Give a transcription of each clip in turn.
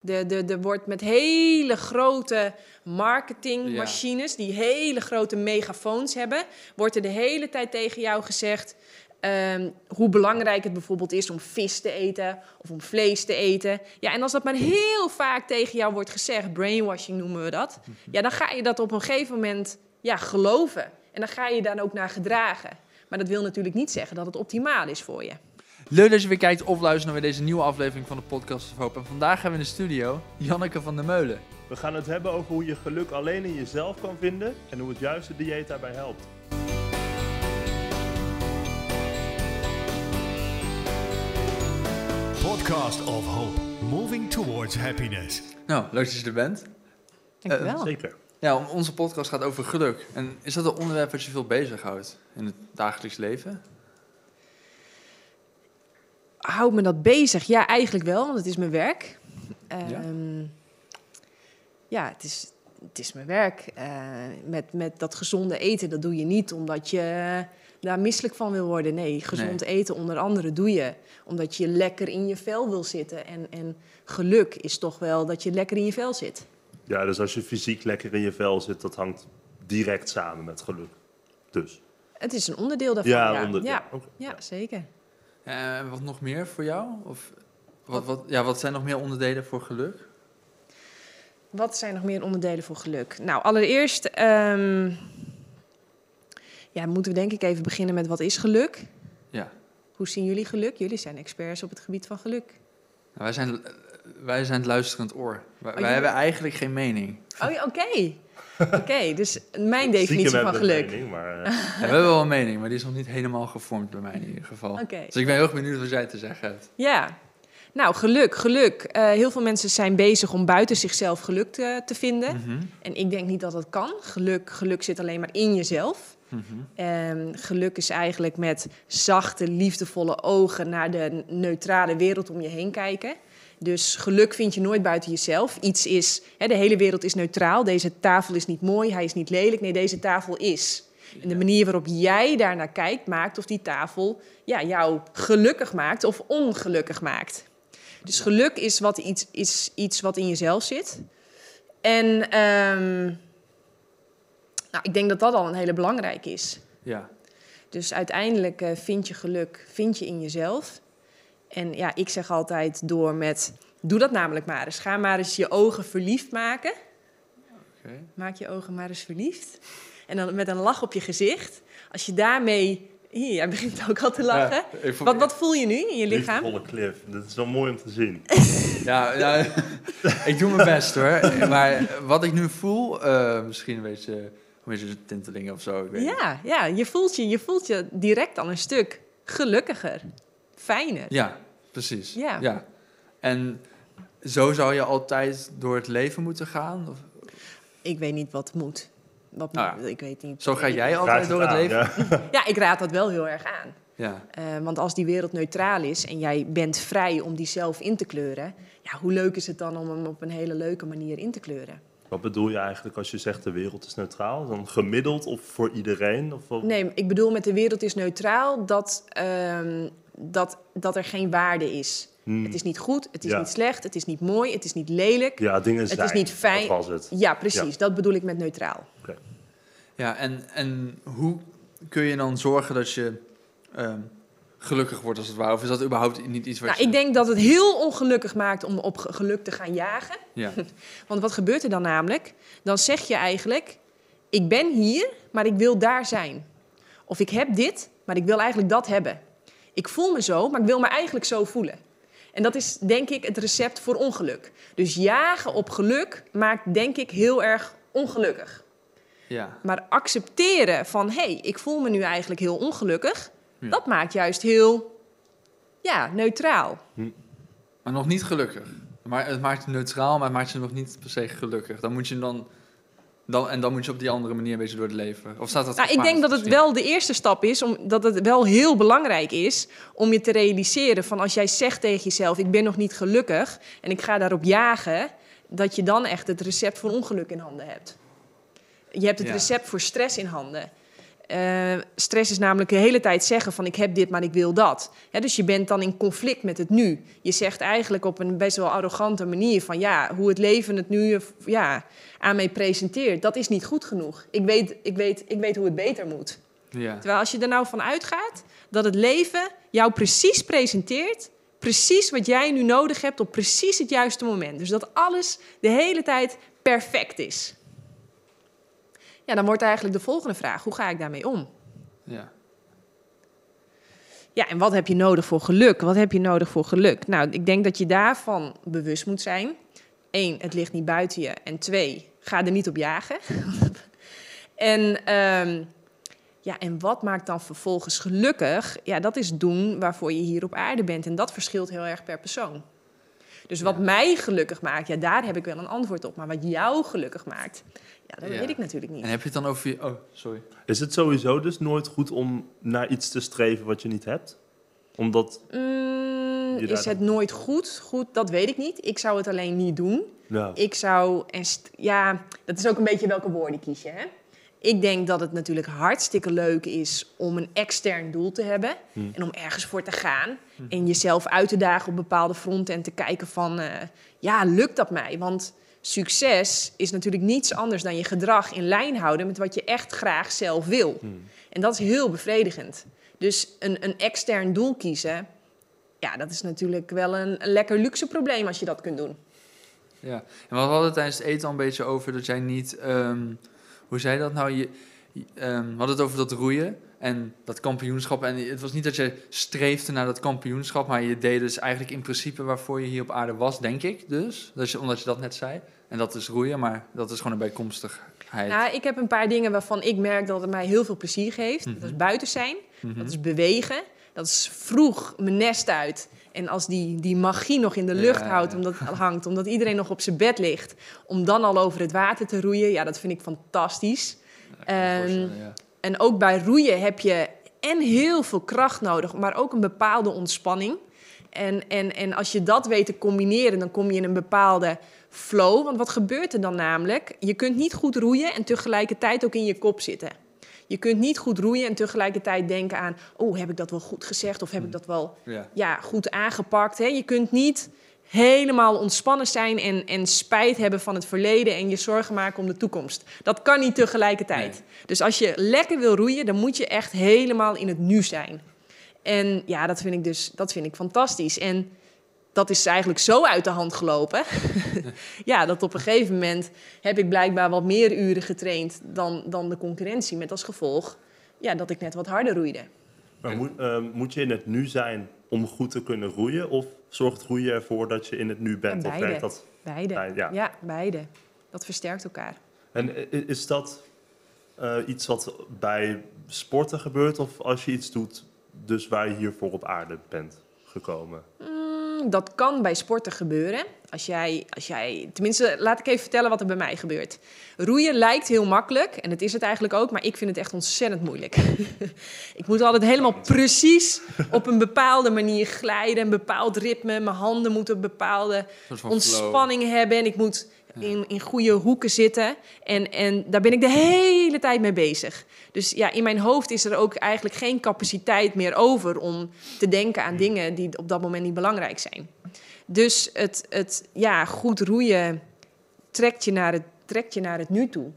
De, de, er wordt met hele grote marketingmachines, die hele grote megafoons hebben, wordt er de hele tijd tegen jou gezegd ehm, hoe belangrijk het bijvoorbeeld is om vis te eten of om vlees te eten. Ja, en als dat maar heel vaak tegen jou wordt gezegd, brainwashing noemen we dat, ja, dan ga je dat op een gegeven moment ja, geloven. En dan ga je daar ook naar gedragen. Maar dat wil natuurlijk niet zeggen dat het optimaal is voor je. Leuk dat je weer kijkt of luistert naar deze nieuwe aflevering van de Podcast of Hoop. En vandaag hebben we in de studio Janneke van der Meulen. We gaan het hebben over hoe je geluk alleen in jezelf kan vinden en hoe het juiste dieet daarbij helpt. Podcast of Hope. Moving towards happiness. Nou, leuk dat je er bent. Dankjewel. Zeker. Ja, onze podcast gaat over geluk. En is dat een onderwerp wat je veel bezighoudt in het dagelijks leven? Houdt me dat bezig? Ja, eigenlijk wel, want het is mijn werk. Ehm, ja, het, is, het is mijn werk. Eh, met, met dat gezonde eten, dat doe je niet omdat je daar misselijk van wil worden. Nee, gezond eten onder andere doe je omdat je lekker in je vel wil zitten. En, en geluk is toch wel dat je lekker in je vel zit. Ja, dus als je fysiek lekker in je vel zit, dat hangt direct samen met geluk. Dus. Het is een onderdeel daarvan. Ja, ja. Ja, ja, zeker. En wat nog meer voor jou? Of wat, wat, ja, wat zijn nog meer onderdelen voor geluk? Wat zijn nog meer onderdelen voor geluk? Nou, allereerst ehm, ja, moeten we denk ik even beginnen met wat is geluk? Ja. Hoe zien jullie geluk? Jullie zijn experts op het gebied van geluk. Nou, wij, zijn, wij zijn het luisterend oor. Wij, wij ja. hebben eigenlijk geen mening. Oh ja, oké. Oké, dus mijn definitie van geluk. mening, maar, eh, Ja, we hebben wel een mening, maar die is nog niet helemaal gevormd bij mij in ieder geval. Oké. Dus ik ben heel erg benieuwd wat jij te zeggen hebt. Ja. Nou, geluk, geluk. Eh, heel veel mensen zijn bezig om buiten zichzelf geluk te, te vinden. Mhm, En ik denk niet dat dat kan. Geluk, geluk zit alleen maar in jezelf. mhm. Ehm, geluk is eigenlijk met zachte, liefdevolle ogen naar de neutrale wereld om je heen kijken. Dus geluk vind je nooit buiten jezelf. Iets is, hè, de hele wereld is neutraal. Deze tafel is niet mooi, hij is niet lelijk. Nee, deze tafel is. En de manier waarop jij daarnaar kijkt, maakt of die tafel ja, jou gelukkig maakt of ongelukkig maakt. Dus geluk is, wat iets, is iets wat in jezelf zit. En ehm, nou, ik denk dat dat al een hele belangrijke is. Ja. Dus uiteindelijk eh, vind je geluk, vind je in jezelf. En ja, ik zeg altijd door met, doe dat namelijk maar eens. Ga maar eens je ogen verliefd maken. Oké. Maak je ogen maar eens verliefd. En dan met een lach op je gezicht. Als je daarmee, hier, jij begint ook al te lachen. Ja, ik vond- Wat, wat voel je nu in je lichaam? liefdevolle cliff. Dat is wel mooi om te zien. Ja, ja, ik doe mijn best hoor. Maar wat ik nu voel, eh, misschien een beetje, een beetje tintelingen of zo. Ik weet. Ja, ja je, voelt je, je voelt je direct al een stuk gelukkiger, fijner. ja, precies. Ja. ja. En zo zou je altijd door het leven moeten gaan? Of, Ik weet niet wat moet. Wat Nou moet, ik weet niet. zo ga jij Raad altijd door het leven? ja. Ja, ik raad dat wel heel erg aan. Ja. Eh, want als die wereld neutraal is en jij bent vrij om die zelf in te kleuren, ja, hoe leuk is het dan om hem op een hele leuke manier in te kleuren? Wat bedoel je eigenlijk als je zegt de wereld is neutraal? Dan gemiddeld of voor iedereen? Of wat? Nee, ik bedoel met de wereld is neutraal dat, ehm, dat, dat er geen waarde is. Hmm. Het is niet goed, het is Ja. niet slecht, het is niet mooi, het is niet lelijk. Ja, dingen het zijn. is niet fijn. Dat was het. Ja, precies. Dat bedoel ik met neutraal. Ja, en, en hoe kun je dan zorgen dat je ehm, gelukkig wordt als het ware? Of is dat überhaupt niet iets wat Nou, je... ik denk dat het heel ongelukkig maakt om op ge- geluk te gaan jagen. Ja, Want wat gebeurt er dan namelijk? Dan zeg je eigenlijk: Ik ben hier, maar ik wil daar zijn. Of ik heb dit, maar ik wil eigenlijk dat hebben. Ik voel me zo, maar ik wil me eigenlijk zo voelen. En dat is denk ik het recept voor ongeluk. Dus jagen op geluk maakt denk ik heel erg ongelukkig. ja. Maar accepteren van hé, hey, ik voel me nu eigenlijk heel ongelukkig, Ja. dat maakt juist heel ja, neutraal. maar nog niet gelukkig. Maar het maakt je neutraal, maar het maakt je nog niet per se gelukkig. Dan moet je dan... dan en dan moet je op die andere manier een beetje door het leven. Of staat dat Nou, ik denk dat het wel de eerste stap is, omdat het wel heel belangrijk is om je te realiseren van als jij zegt tegen jezelf, ik ben nog niet gelukkig en ik ga daarop jagen, dat je dan echt het recept voor ongeluk in handen hebt. Je hebt het Ja. recept voor stress in handen. Eh, stress is namelijk de hele tijd zeggen van ik heb dit, maar ik wil dat. Dus je bent dan in conflict met het nu. Je zegt eigenlijk op een best wel arrogante manier van ja, hoe het leven het nu eh, ja, aan mij presenteert, dat is niet goed genoeg. Ik weet, ik, weet, ik weet hoe het beter moet. Ja. Terwijl als je er nou van uitgaat dat het leven jou precies presenteert, precies wat jij nu nodig hebt op precies het juiste moment. Dus dat alles de hele tijd perfect is. Ja, dan wordt eigenlijk de volgende vraag: hoe ga ik daarmee om? ja. Ja, en wat heb je nodig voor geluk? Wat heb je nodig voor geluk? Nou, ik denk dat je daarvan bewust moet zijn. Eén, het ligt niet buiten je. En twee, ga er niet op jagen. en, ehm, ja, en wat maakt dan vervolgens gelukkig? Ja, dat is doen waarvoor je hier op aarde bent. En dat verschilt heel erg per persoon. Dus wat Ja. mij gelukkig maakt, ja, daar heb ik wel een antwoord op. Maar wat jou gelukkig maakt, ja, dat Ja. weet ik natuurlijk niet. En heb je het dan over je... Oh, sorry. Is het sowieso dus nooit goed om naar iets te streven wat je niet hebt? Omdat, Mm, is het nooit goed? Goed, dat weet ik niet. Ik zou het alleen niet doen. ja, Ik zou, en ja, dat is ook een beetje welke woorden kies je. Hè? Ik denk dat het natuurlijk hartstikke leuk is om een extern doel te hebben. Hmm. En om ergens voor te gaan. En jezelf uit te dagen op bepaalde fronten. En te kijken van, eh, ja, lukt dat mij? Want succes is natuurlijk niets anders dan je gedrag in lijn houden met wat je echt graag zelf wil. Hmm. En dat is heel bevredigend. Dus een, een extern doel kiezen, ja, dat is natuurlijk wel een, een lekker luxe probleem als je dat kunt doen. Ja, en we hadden het tijdens het eten al een beetje over dat jij niet... ehm, hoe zei je dat nou? Je, ehm, we hadden het over dat roeien en dat kampioenschap. En het was niet dat je streefde naar dat kampioenschap, maar je deed dus eigenlijk in principe waarvoor je hier op aarde was, denk ik dus. dus omdat je dat net zei. En dat is roeien, maar dat is gewoon een bijkomstigheid. Nou, ik heb een paar dingen waarvan ik merk dat het mij heel veel plezier geeft. Mhm. Dat is buiten zijn, Mhm. dat is bewegen, dat is vroeg mijn nest uit. En als die, die magie nog in de lucht Ja, houdt, omdat, hangt, omdat iedereen nog op zijn bed ligt, om dan al over het water te roeien, ja, dat vind ik fantastisch. Ja, ik ehm, ja. En ook bij roeien heb je en heel veel kracht nodig, maar ook een bepaalde ontspanning. En, en, en als je dat weet te combineren, dan kom je in een bepaalde flow. Want wat gebeurt er dan namelijk? Je kunt niet goed roeien en tegelijkertijd ook in je kop zitten. Je kunt niet goed roeien en tegelijkertijd denken aan... oh, heb ik dat wel goed gezegd of heb ik dat wel Ja. ja, goed aangepakt? Hè? Je kunt niet helemaal ontspannen zijn en, en spijt hebben van het verleden... en je zorgen maken om de toekomst. Dat kan niet tegelijkertijd. Nee. Dus als je lekker wil roeien, dan moet je echt helemaal in het nu zijn. En ja, dat vind ik dus dat vind ik fantastisch. En dat is eigenlijk zo uit de hand gelopen. ja, dat op een gegeven moment heb ik blijkbaar wat meer uren getraind dan, dan de concurrentie. Met als gevolg ja, dat ik net wat harder roeide. maar moet, eh, moet je in het nu zijn om goed te kunnen roeien? Of zorgt roeien ervoor dat je in het nu bent? Beide. dat? Beide. Beide, ja. ja. beide. Dat versterkt elkaar. En is dat eh, iets wat bij sporten gebeurt? Of als je iets doet dus waar je hiervoor op aarde bent gekomen? Mm, Dat kan bij sporten gebeuren. Als jij, als jij, tenminste, laat ik even vertellen wat er bij mij gebeurt. Roeien lijkt heel makkelijk, en het is het eigenlijk ook, maar ik vind het echt ontzettend moeilijk. ik moet altijd helemaal precies op een bepaalde manier glijden, een bepaald ritme. Mijn handen moeten een bepaalde ontspanning hebben en ik moet in, in goede hoeken zitten. En, en daar ben ik de hele tijd mee bezig. Dus ja, in mijn hoofd is er ook eigenlijk geen capaciteit meer over om te denken aan dingen die op dat moment niet belangrijk zijn. Dus het, het ja, goed roeien trekt je, naar het, trekt je naar het nu toe.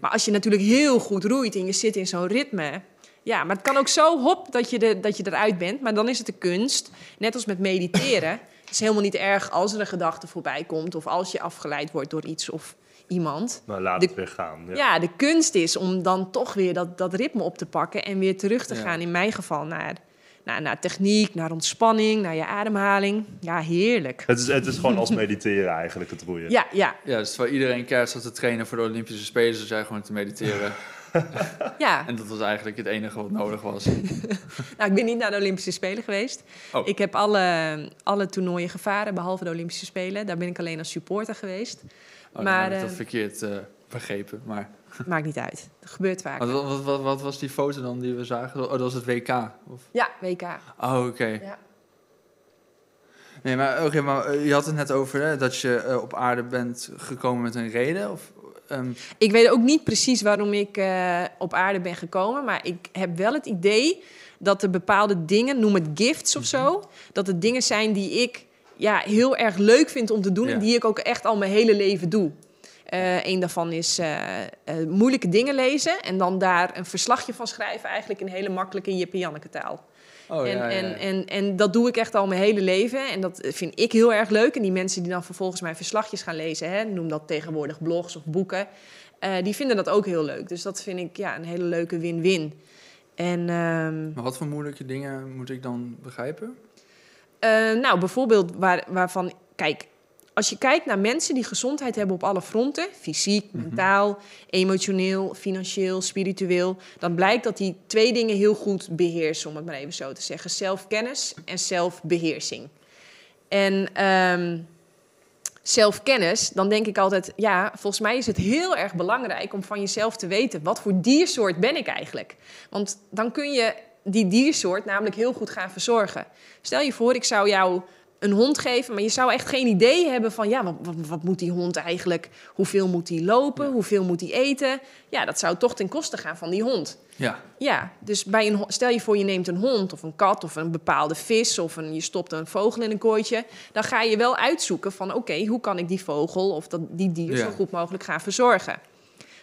Maar als je natuurlijk heel goed roeit en je zit in zo'n ritme. Ja, maar het kan ook zo hop dat je, de, dat je eruit bent. Maar dan is het de kunst, net als met mediteren. Het is helemaal niet erg als er een gedachte voorbij komt. Of als je afgeleid wordt door iets of iemand. Nou, laat De- het weer gaan. Ja. Ja, de kunst is om dan toch weer dat, dat ritme op te pakken. En weer terug te Ja. gaan, in mijn geval, naar, naar, naar techniek, naar ontspanning, naar je ademhaling. Ja, heerlijk. Het, is, het is gewoon als mediteren eigenlijk, het roeien. Ja, ja, Ja, dus terwijl iedereen keihard zat te trainen voor de Olympische Spelen, zat jij gewoon te mediteren. ja. en dat was eigenlijk het enige wat nodig was. Nou, ik ben niet naar de Olympische Spelen geweest. Oh. Ik heb alle, alle toernooien gevaren, behalve de Olympische Spelen. Daar ben ik alleen als supporter geweest. Oh, Maar, maar, heb ik dat eh, verkeerd eh, begrepen. Maar Maakt niet uit. Dat gebeurt vaak. wat, wat, wat, wat was die foto dan die we zagen? Oh, dat was het WK. Of? Ja, WK. Oh, oké. Ja. Nee, maar, oké, maar eh, je had het net over hè, dat je eh, op aarde bent gekomen met een reden. Of, ehm, Ik weet ook niet precies waarom ik eh, op aarde ben gekomen, maar ik heb wel het idee dat er bepaalde dingen, noem het gifts of zo, dat het dingen zijn die ik ja, heel erg leuk vind om te doen Ja. en die ik ook echt al mijn hele leven doe. Eh een daarvan is eh, moeilijke dingen lezen en dan daar een verslagje van schrijven, eigenlijk in hele makkelijke Jip en Janneke taal. Oh, en, ja, ja, en, ja. En, en dat doe ik echt al mijn hele leven. En dat vind ik heel erg leuk. En die mensen die dan vervolgens mijn verslagjes gaan lezen, hè, noem dat tegenwoordig blogs of boeken, eh, die vinden dat ook heel leuk. Dus dat vind ik ja, een hele leuke win-win. En ehm, Maar wat voor moeilijke dingen moet ik dan begrijpen? eh, nou, bijvoorbeeld waar, waarvan, kijk, als je kijkt naar mensen die gezondheid hebben op alle fronten, fysiek, mentaal, emotioneel, financieel, spiritueel, dan blijkt dat die twee dingen heel goed beheersen, om het maar even zo te zeggen: zelfkennis en zelfbeheersing. En ehm, zelfkennis, dan denk ik altijd, ja, volgens mij is het heel erg belangrijk om van jezelf te weten, wat voor diersoort ben ik eigenlijk? Want dan kun je die diersoort namelijk heel goed gaan verzorgen. Stel je voor, ik zou jou een hond geven, maar je zou echt geen idee hebben van, ja, wat, wat, wat moet die hond eigenlijk? Hoeveel moet die lopen? Hoeveel moet die eten? Ja, dat zou toch ten koste gaan van die hond. Ja, Ja, dus bij een, stel je voor je neemt een hond of een kat of een bepaalde vis of een, je stopt een vogel in een kooitje, dan ga je wel uitzoeken van oké, hoe kan ik die vogel of dat, die dier zo goed mogelijk gaan verzorgen.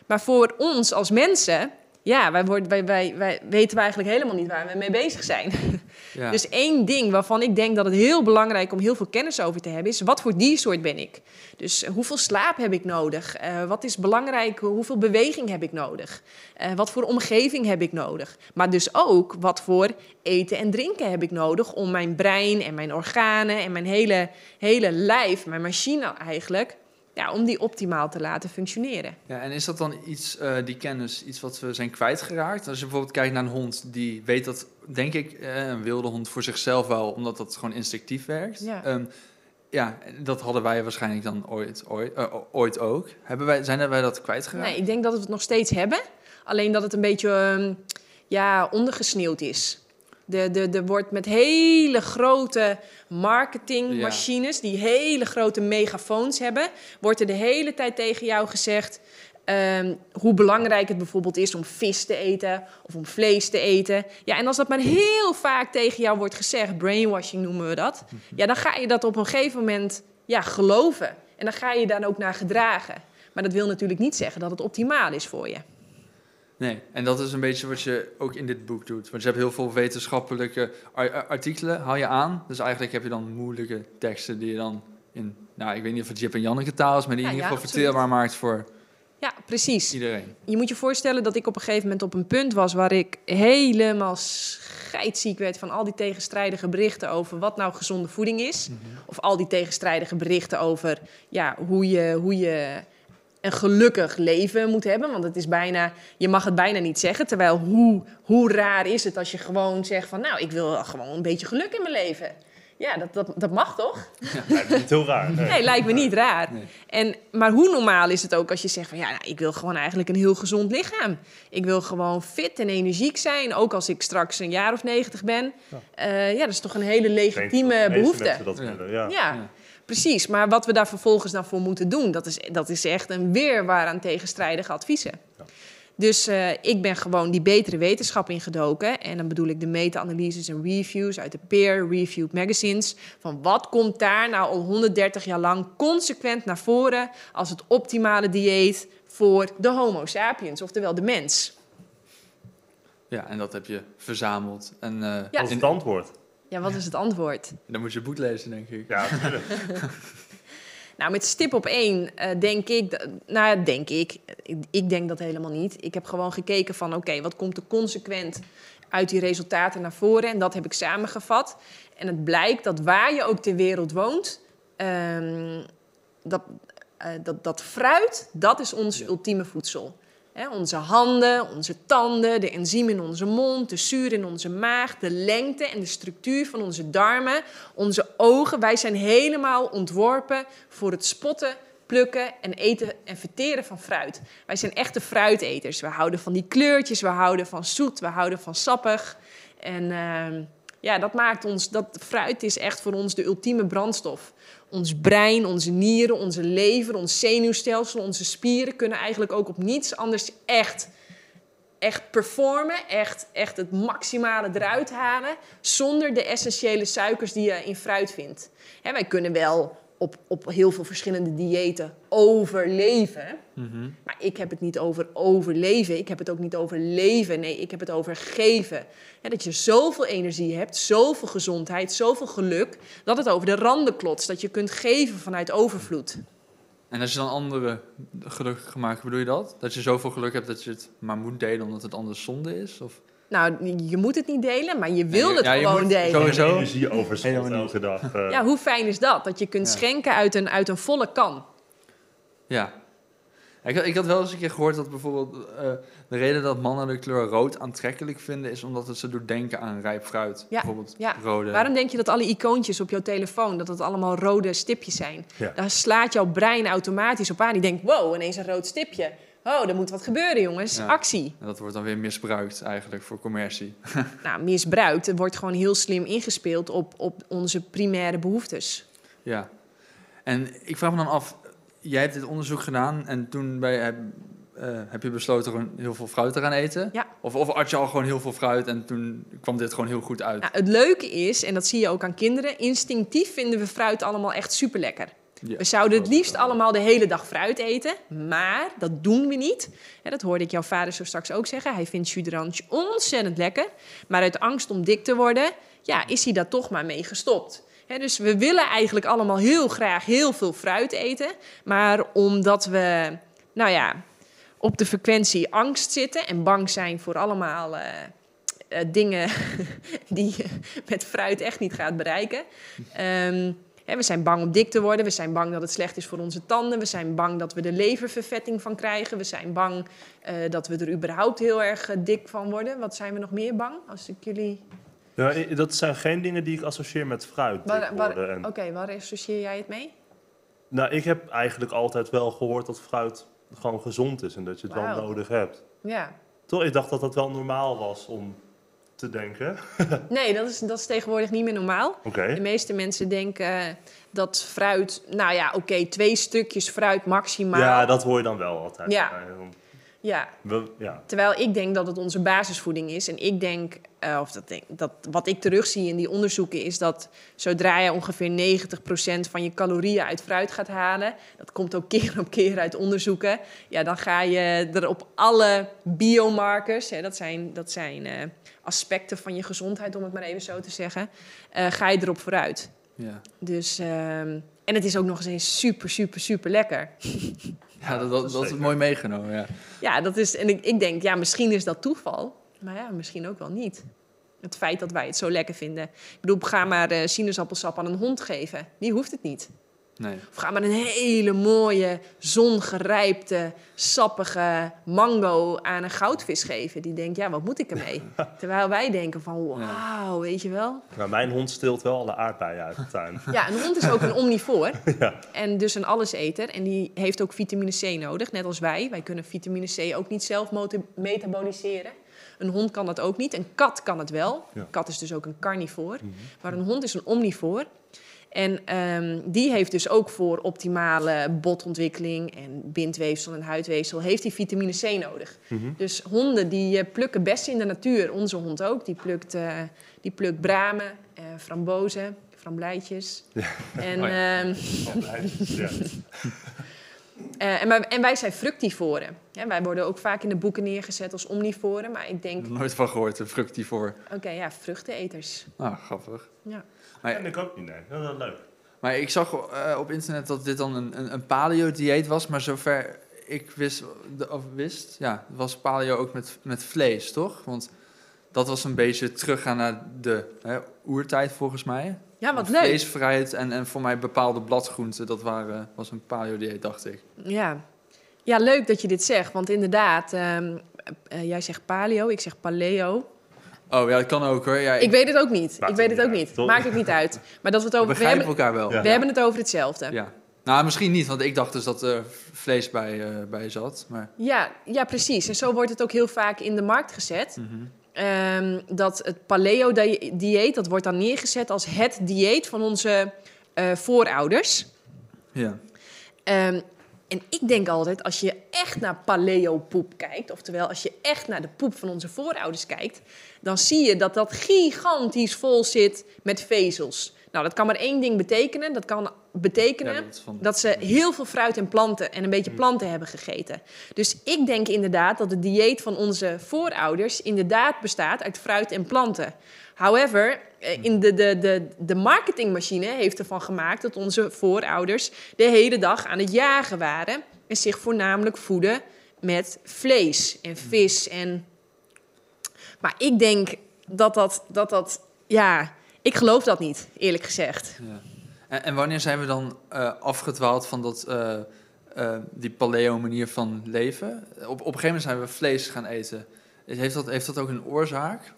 Maar voor ons als mensen, ja, wij, worden, wij, wij, wij weten wij eigenlijk helemaal niet waar we mee bezig zijn. ja. Dus één ding waarvan ik denk dat het heel belangrijk om heel veel kennis over te hebben, is wat voor diersoort ben ik? Dus eh, hoeveel slaap heb ik nodig? Eh, wat is belangrijk? Hoeveel beweging heb ik nodig? Eh, wat voor omgeving heb ik nodig? Maar dus ook wat voor eten en drinken heb ik nodig om mijn brein en mijn organen en mijn hele, hele lijf, mijn machine eigenlijk, ja, om die optimaal te laten functioneren. Ja, en is dat dan iets, eh, die kennis, iets wat we zijn kwijtgeraakt? Als je bijvoorbeeld kijkt naar een hond, die weet dat, denk ik, eh, een wilde hond voor zichzelf wel, omdat dat gewoon instinctief werkt. Ja. Ehm, ja, dat hadden wij waarschijnlijk dan ooit, ooit, eh, ooit ook. Hebben wij, zijn wij dat kwijtgeraakt? Nee, ik denk dat we het nog steeds hebben. Alleen dat het een beetje ehm, ja, ondergesneeuwd is. De, de, er wordt met hele grote marketingmachines, die hele grote megafoons hebben, wordt er de hele tijd tegen jou gezegd ehm, hoe belangrijk het bijvoorbeeld is om vis te eten of om vlees te eten. Ja, en als dat maar heel vaak tegen jou wordt gezegd, brainwashing noemen we dat, ja, dan ga je dat op een gegeven moment ja, geloven. En dan ga je daar ook naar gedragen. Maar dat wil natuurlijk niet zeggen dat het optimaal is voor je. Nee, en dat is een beetje wat je ook in dit boek doet. Want je hebt heel veel wetenschappelijke ar- ar- artikelen, haal je aan. Dus eigenlijk heb je dan moeilijke teksten die je dan in, nou, ik weet niet of het Jip en Janneke taal is, maar die Ja, in ieder ja, geval verteerbaar maakt voor Ja, precies. iedereen. Je moet je voorstellen dat ik op een gegeven moment op een punt was waar ik helemaal scheidziek werd van al die tegenstrijdige berichten over wat nou gezonde voeding is. Of al die tegenstrijdige berichten over ja, hoe, je, hoe je een gelukkig leven moet hebben. Want het is bijna, je mag het bijna niet zeggen. Terwijl hoe, hoe raar is het als je gewoon zegt van nou, ik wil gewoon een beetje geluk in mijn leven. Ja, dat, dat, dat mag toch? Lijkt me niet heel raar. Nee. Nee, lijkt me niet raar. Nee. En, maar hoe normaal is het ook als je zegt van ja, nou, ik wil gewoon eigenlijk een heel gezond lichaam. Ik wil gewoon fit en energiek zijn, ook als ik straks een jaar of negentig ben. Ja, ja dat is toch een hele legitieme meeste behoefte. mensen dat Ja. ja. Precies. Maar wat we daar vervolgens dan voor moeten doen, dat is, dat is echt een weerwaar aan tegenstrijdige adviezen. Ja. Dus eh, ik ben gewoon die betere wetenschap ingedoken. En dan bedoel ik de meta-analyses en reviews uit de peer-reviewed magazines. Van wat komt daar nou al 130 jaar lang consequent naar voren als het optimale dieet voor de Homo sapiens, oftewel de mens. Ja, en dat heb je verzameld. En eh, Ja. Is in- het antwoord. Ja, wat is het antwoord? dan moet je boek lezen, denk ik. Ja, natuurlijk. Nou, met stip op één eh, denk ik, dat- nou ja, denk ik, ik, ik denk dat helemaal niet. Ik heb gewoon gekeken van, oké, wat komt er consequent uit die resultaten naar voren? En dat heb ik samengevat. En het blijkt dat waar je ook ter wereld woont, ehm, dat, eh, dat, dat fruit, dat is ons Ja. ultieme voedsel. Onze handen, onze tanden, de enzymen in onze mond, de zuur in onze maag, de lengte en de structuur van onze darmen, onze ogen. Wij zijn helemaal ontworpen voor het spotten, plukken en eten en verteren van fruit. Wij zijn echte fruiteters. We houden van die kleurtjes, we houden van zoet, we houden van sappig. En ehm, Ja, dat maakt ons, dat fruit is echt voor ons de ultieme brandstof. Ons brein, onze nieren, onze lever, ons zenuwstelsel, onze spieren kunnen eigenlijk ook op niets anders echt, echt performen. Echt, echt het maximale eruit halen. Zonder de essentiële suikers die je in fruit vindt. Hè, wij kunnen wel op, op heel veel verschillende diëten overleven. Mhm. Maar ik heb het niet over overleven. Ik heb het ook niet over leven. Nee, ik heb het over geven. Ja, dat je zoveel energie hebt, zoveel gezondheid, zoveel geluk. Dat het over de randen klotst. Dat je kunt geven vanuit overvloed. En als je dan anderen gelukkig maakt, bedoel je dat? Dat je zoveel geluk hebt dat je het maar moet delen omdat het anders zonde is? Of? Nou, je moet het niet delen, maar je wil Nee, het ja, je gewoon moet delen. sowieso- Energie overschot elke dag. eh. Ja, hoe fijn is dat? Dat je kunt Ja. schenken uit een, uit een volle kan. Ja. Ik, had- ik had wel eens een keer gehoord dat bijvoorbeeld eh, de reden dat mannen de kleur rood aantrekkelijk vinden is omdat het ze doet denken aan rijp fruit. Ja, Bijvoorbeeld ja. rode. Waarom denk je dat alle icoontjes op jouw telefoon, dat het allemaal rode stipjes zijn? Ja. Daar slaat jouw brein automatisch op aan. Die denkt, wow, ineens een rood stipje. Oh, er moet wat gebeuren, jongens. Ja. Actie. En dat wordt dan weer misbruikt eigenlijk voor commercie. Nou, misbruikt. Er wordt gewoon heel slim ingespeeld op, op onze primaire behoeftes. Ja. En ik vraag me dan af, jij hebt dit onderzoek gedaan en toen bij, heb, eh, heb je besloten gewoon heel veel fruit te gaan eten? Ja. Of, of at je al gewoon heel veel fruit en toen kwam dit gewoon heel goed uit? Nou, het leuke is, en dat zie je ook aan kinderen, instinctief vinden we fruit allemaal echt super lekker. We zouden het liefst allemaal de hele dag fruit eten, maar dat doen we niet. Dat hoorde ik jouw vader zo straks ook zeggen. Hij vindt jus ontzettend lekker, maar uit angst om dik te worden, ja, is hij daar toch maar mee gestopt. Dus we willen eigenlijk allemaal heel graag heel veel fruit eten, maar omdat we, nou ja, op de frequentie angst zitten en bang zijn voor allemaal eh, eh, dingen die je met fruit echt niet gaat bereiken. Ehm, we zijn bang om dik te worden. We zijn bang dat het slecht is voor onze tanden. We zijn bang dat we er leververvetting van krijgen. We zijn bang eh, dat we er überhaupt heel erg eh, dik van worden. Wat zijn we nog meer bang? Als ik jullie... Ja, dat zijn geen dingen die ik associeer met fruit. en- Oké, waar associeer jij het mee? Nou, ik heb eigenlijk altijd wel gehoord dat fruit gewoon gezond is en dat je het wel nodig hebt. Ja. Toch, ik dacht dat dat wel normaal was om te denken. Nee, dat is, dat is tegenwoordig niet meer normaal. De meeste mensen denken eh, dat fruit... Nou ja, oké, twee stukjes fruit maximaal. Ja, dat hoor je dan wel altijd. Ja. Ja, we- ja. Terwijl ik denk dat het onze basisvoeding is. En ik denk, eh, of dat, denk, dat wat ik terugzie in die onderzoeken, is dat zodra je ongeveer 90% van je calorieën uit fruit gaat halen, dat komt ook keer op keer uit onderzoeken, ja, dan ga je er op alle biomarkers, hè, dat zijn, dat zijn eh, aspecten van je gezondheid, om het maar even zo te zeggen, eh, ga je erop vooruit. Ja, Dus, ehm, en het is ook nog eens super, super, super lekker. ja dat, dat, dat is mooi meegenomen. Ja. Ja, dat is, en ik, ik denk, ja, misschien is dat toeval. Maar ja, misschien ook wel niet. Het feit dat wij het zo lekker vinden. Ik bedoel, ga maar eh, sinaasappelsap aan een hond geven. Die hoeft het niet. Nee. Of ga maar een hele mooie, zongerijpte, sappige mango aan een goudvis geven. Die denkt, ja, wat moet ik ermee? Terwijl wij denken van, wauw, weet je wel. Nou, mijn hond steelt wel alle aardbeien uit de tuin. Ja, een hond is ook een omnivoor. Ja. En dus een alleseter. En die heeft ook vitamine C nodig, net als wij. Wij kunnen vitamine C ook niet zelf metaboliseren. Een hond kan dat ook niet. Een kat kan het wel. Ja. Een kat is dus ook een carnivoor. Maar een hond is een omnivoor. En ehm, die heeft dus ook voor optimale botontwikkeling en bindweefsel en huidweefsel... heeft die vitamine C nodig. Dus honden die eh, plukken best in de natuur. Onze hond ook. Die plukt, eh, die plukt bramen, eh, frambozen, framblijtjes. En, Oh ja. ehm, Ja. eh, en, wij, en wij zijn fructivoren. Ja, wij worden ook vaak in de boeken neergezet als omnivoren. Maar ik denk, Nooit van gehoord, een fructivoor. oké, ja, vruchteneters. Ah, grappig. Ja. Maar, En ik ook niet, nee. Dat is wel leuk. maar ik zag eh, op internet dat dit dan een, een, een paleo-dieet was, maar zover ik wist, of wist, ja, was paleo ook met, met vlees, toch? Want dat was een beetje teruggaan naar de hè, oertijd volgens mij. Ja, wat Vlees, leuk. fruit en, en voor mij bepaalde bladgroenten, dat waren, was een paleo-dieet, dacht ik. Ja. ja, leuk dat je dit zegt. Want inderdaad, ehm, eh, jij zegt paleo, ik zeg paleo. Oh ja, dat kan ook hoor. Ja, Ik weet het ook niet. Maakt ik weet het ook niet toch? Maakt het niet uit. Maar dat we het over... We begrijpen hebben, elkaar wel. Ja. we hebben het over hetzelfde. Ja. Nou, misschien niet, want ik dacht dus dat er vlees bij, eh, bij zat. Maar Ja, ja, precies. En zo wordt het ook heel vaak in de markt gezet. Mhm. ehm, dat het paleo-dieet, dat wordt dan neergezet als het dieet van onze eh, voorouders. Ja. Ehm, en ik denk altijd, als je echt naar paleo-poep kijkt, oftewel als je echt naar de poep van onze voorouders kijkt, dan zie je dat dat gigantisch vol zit met vezels. Nou, dat kan maar één ding betekenen. Dat kan betekenen Ja, dat van- dat ze heel veel fruit en planten en een beetje planten hebben gegeten. Dus ik denk inderdaad dat het dieet van onze voorouders inderdaad bestaat uit fruit en planten. However, in de, de, de, de marketingmachine heeft ervan gemaakt dat onze voorouders de hele dag aan het jagen waren en zich voornamelijk voeden met vlees en vis. En... Maar ik denk dat dat, dat dat, ja, ik geloof dat niet, eerlijk gezegd. Ja. En, en wanneer zijn we dan eh, afgedwaald van dat, eh, eh, die paleo-manier van leven? Op, op een gegeven moment zijn we vlees gaan eten. Heeft dat, heeft dat ook een oorzaak?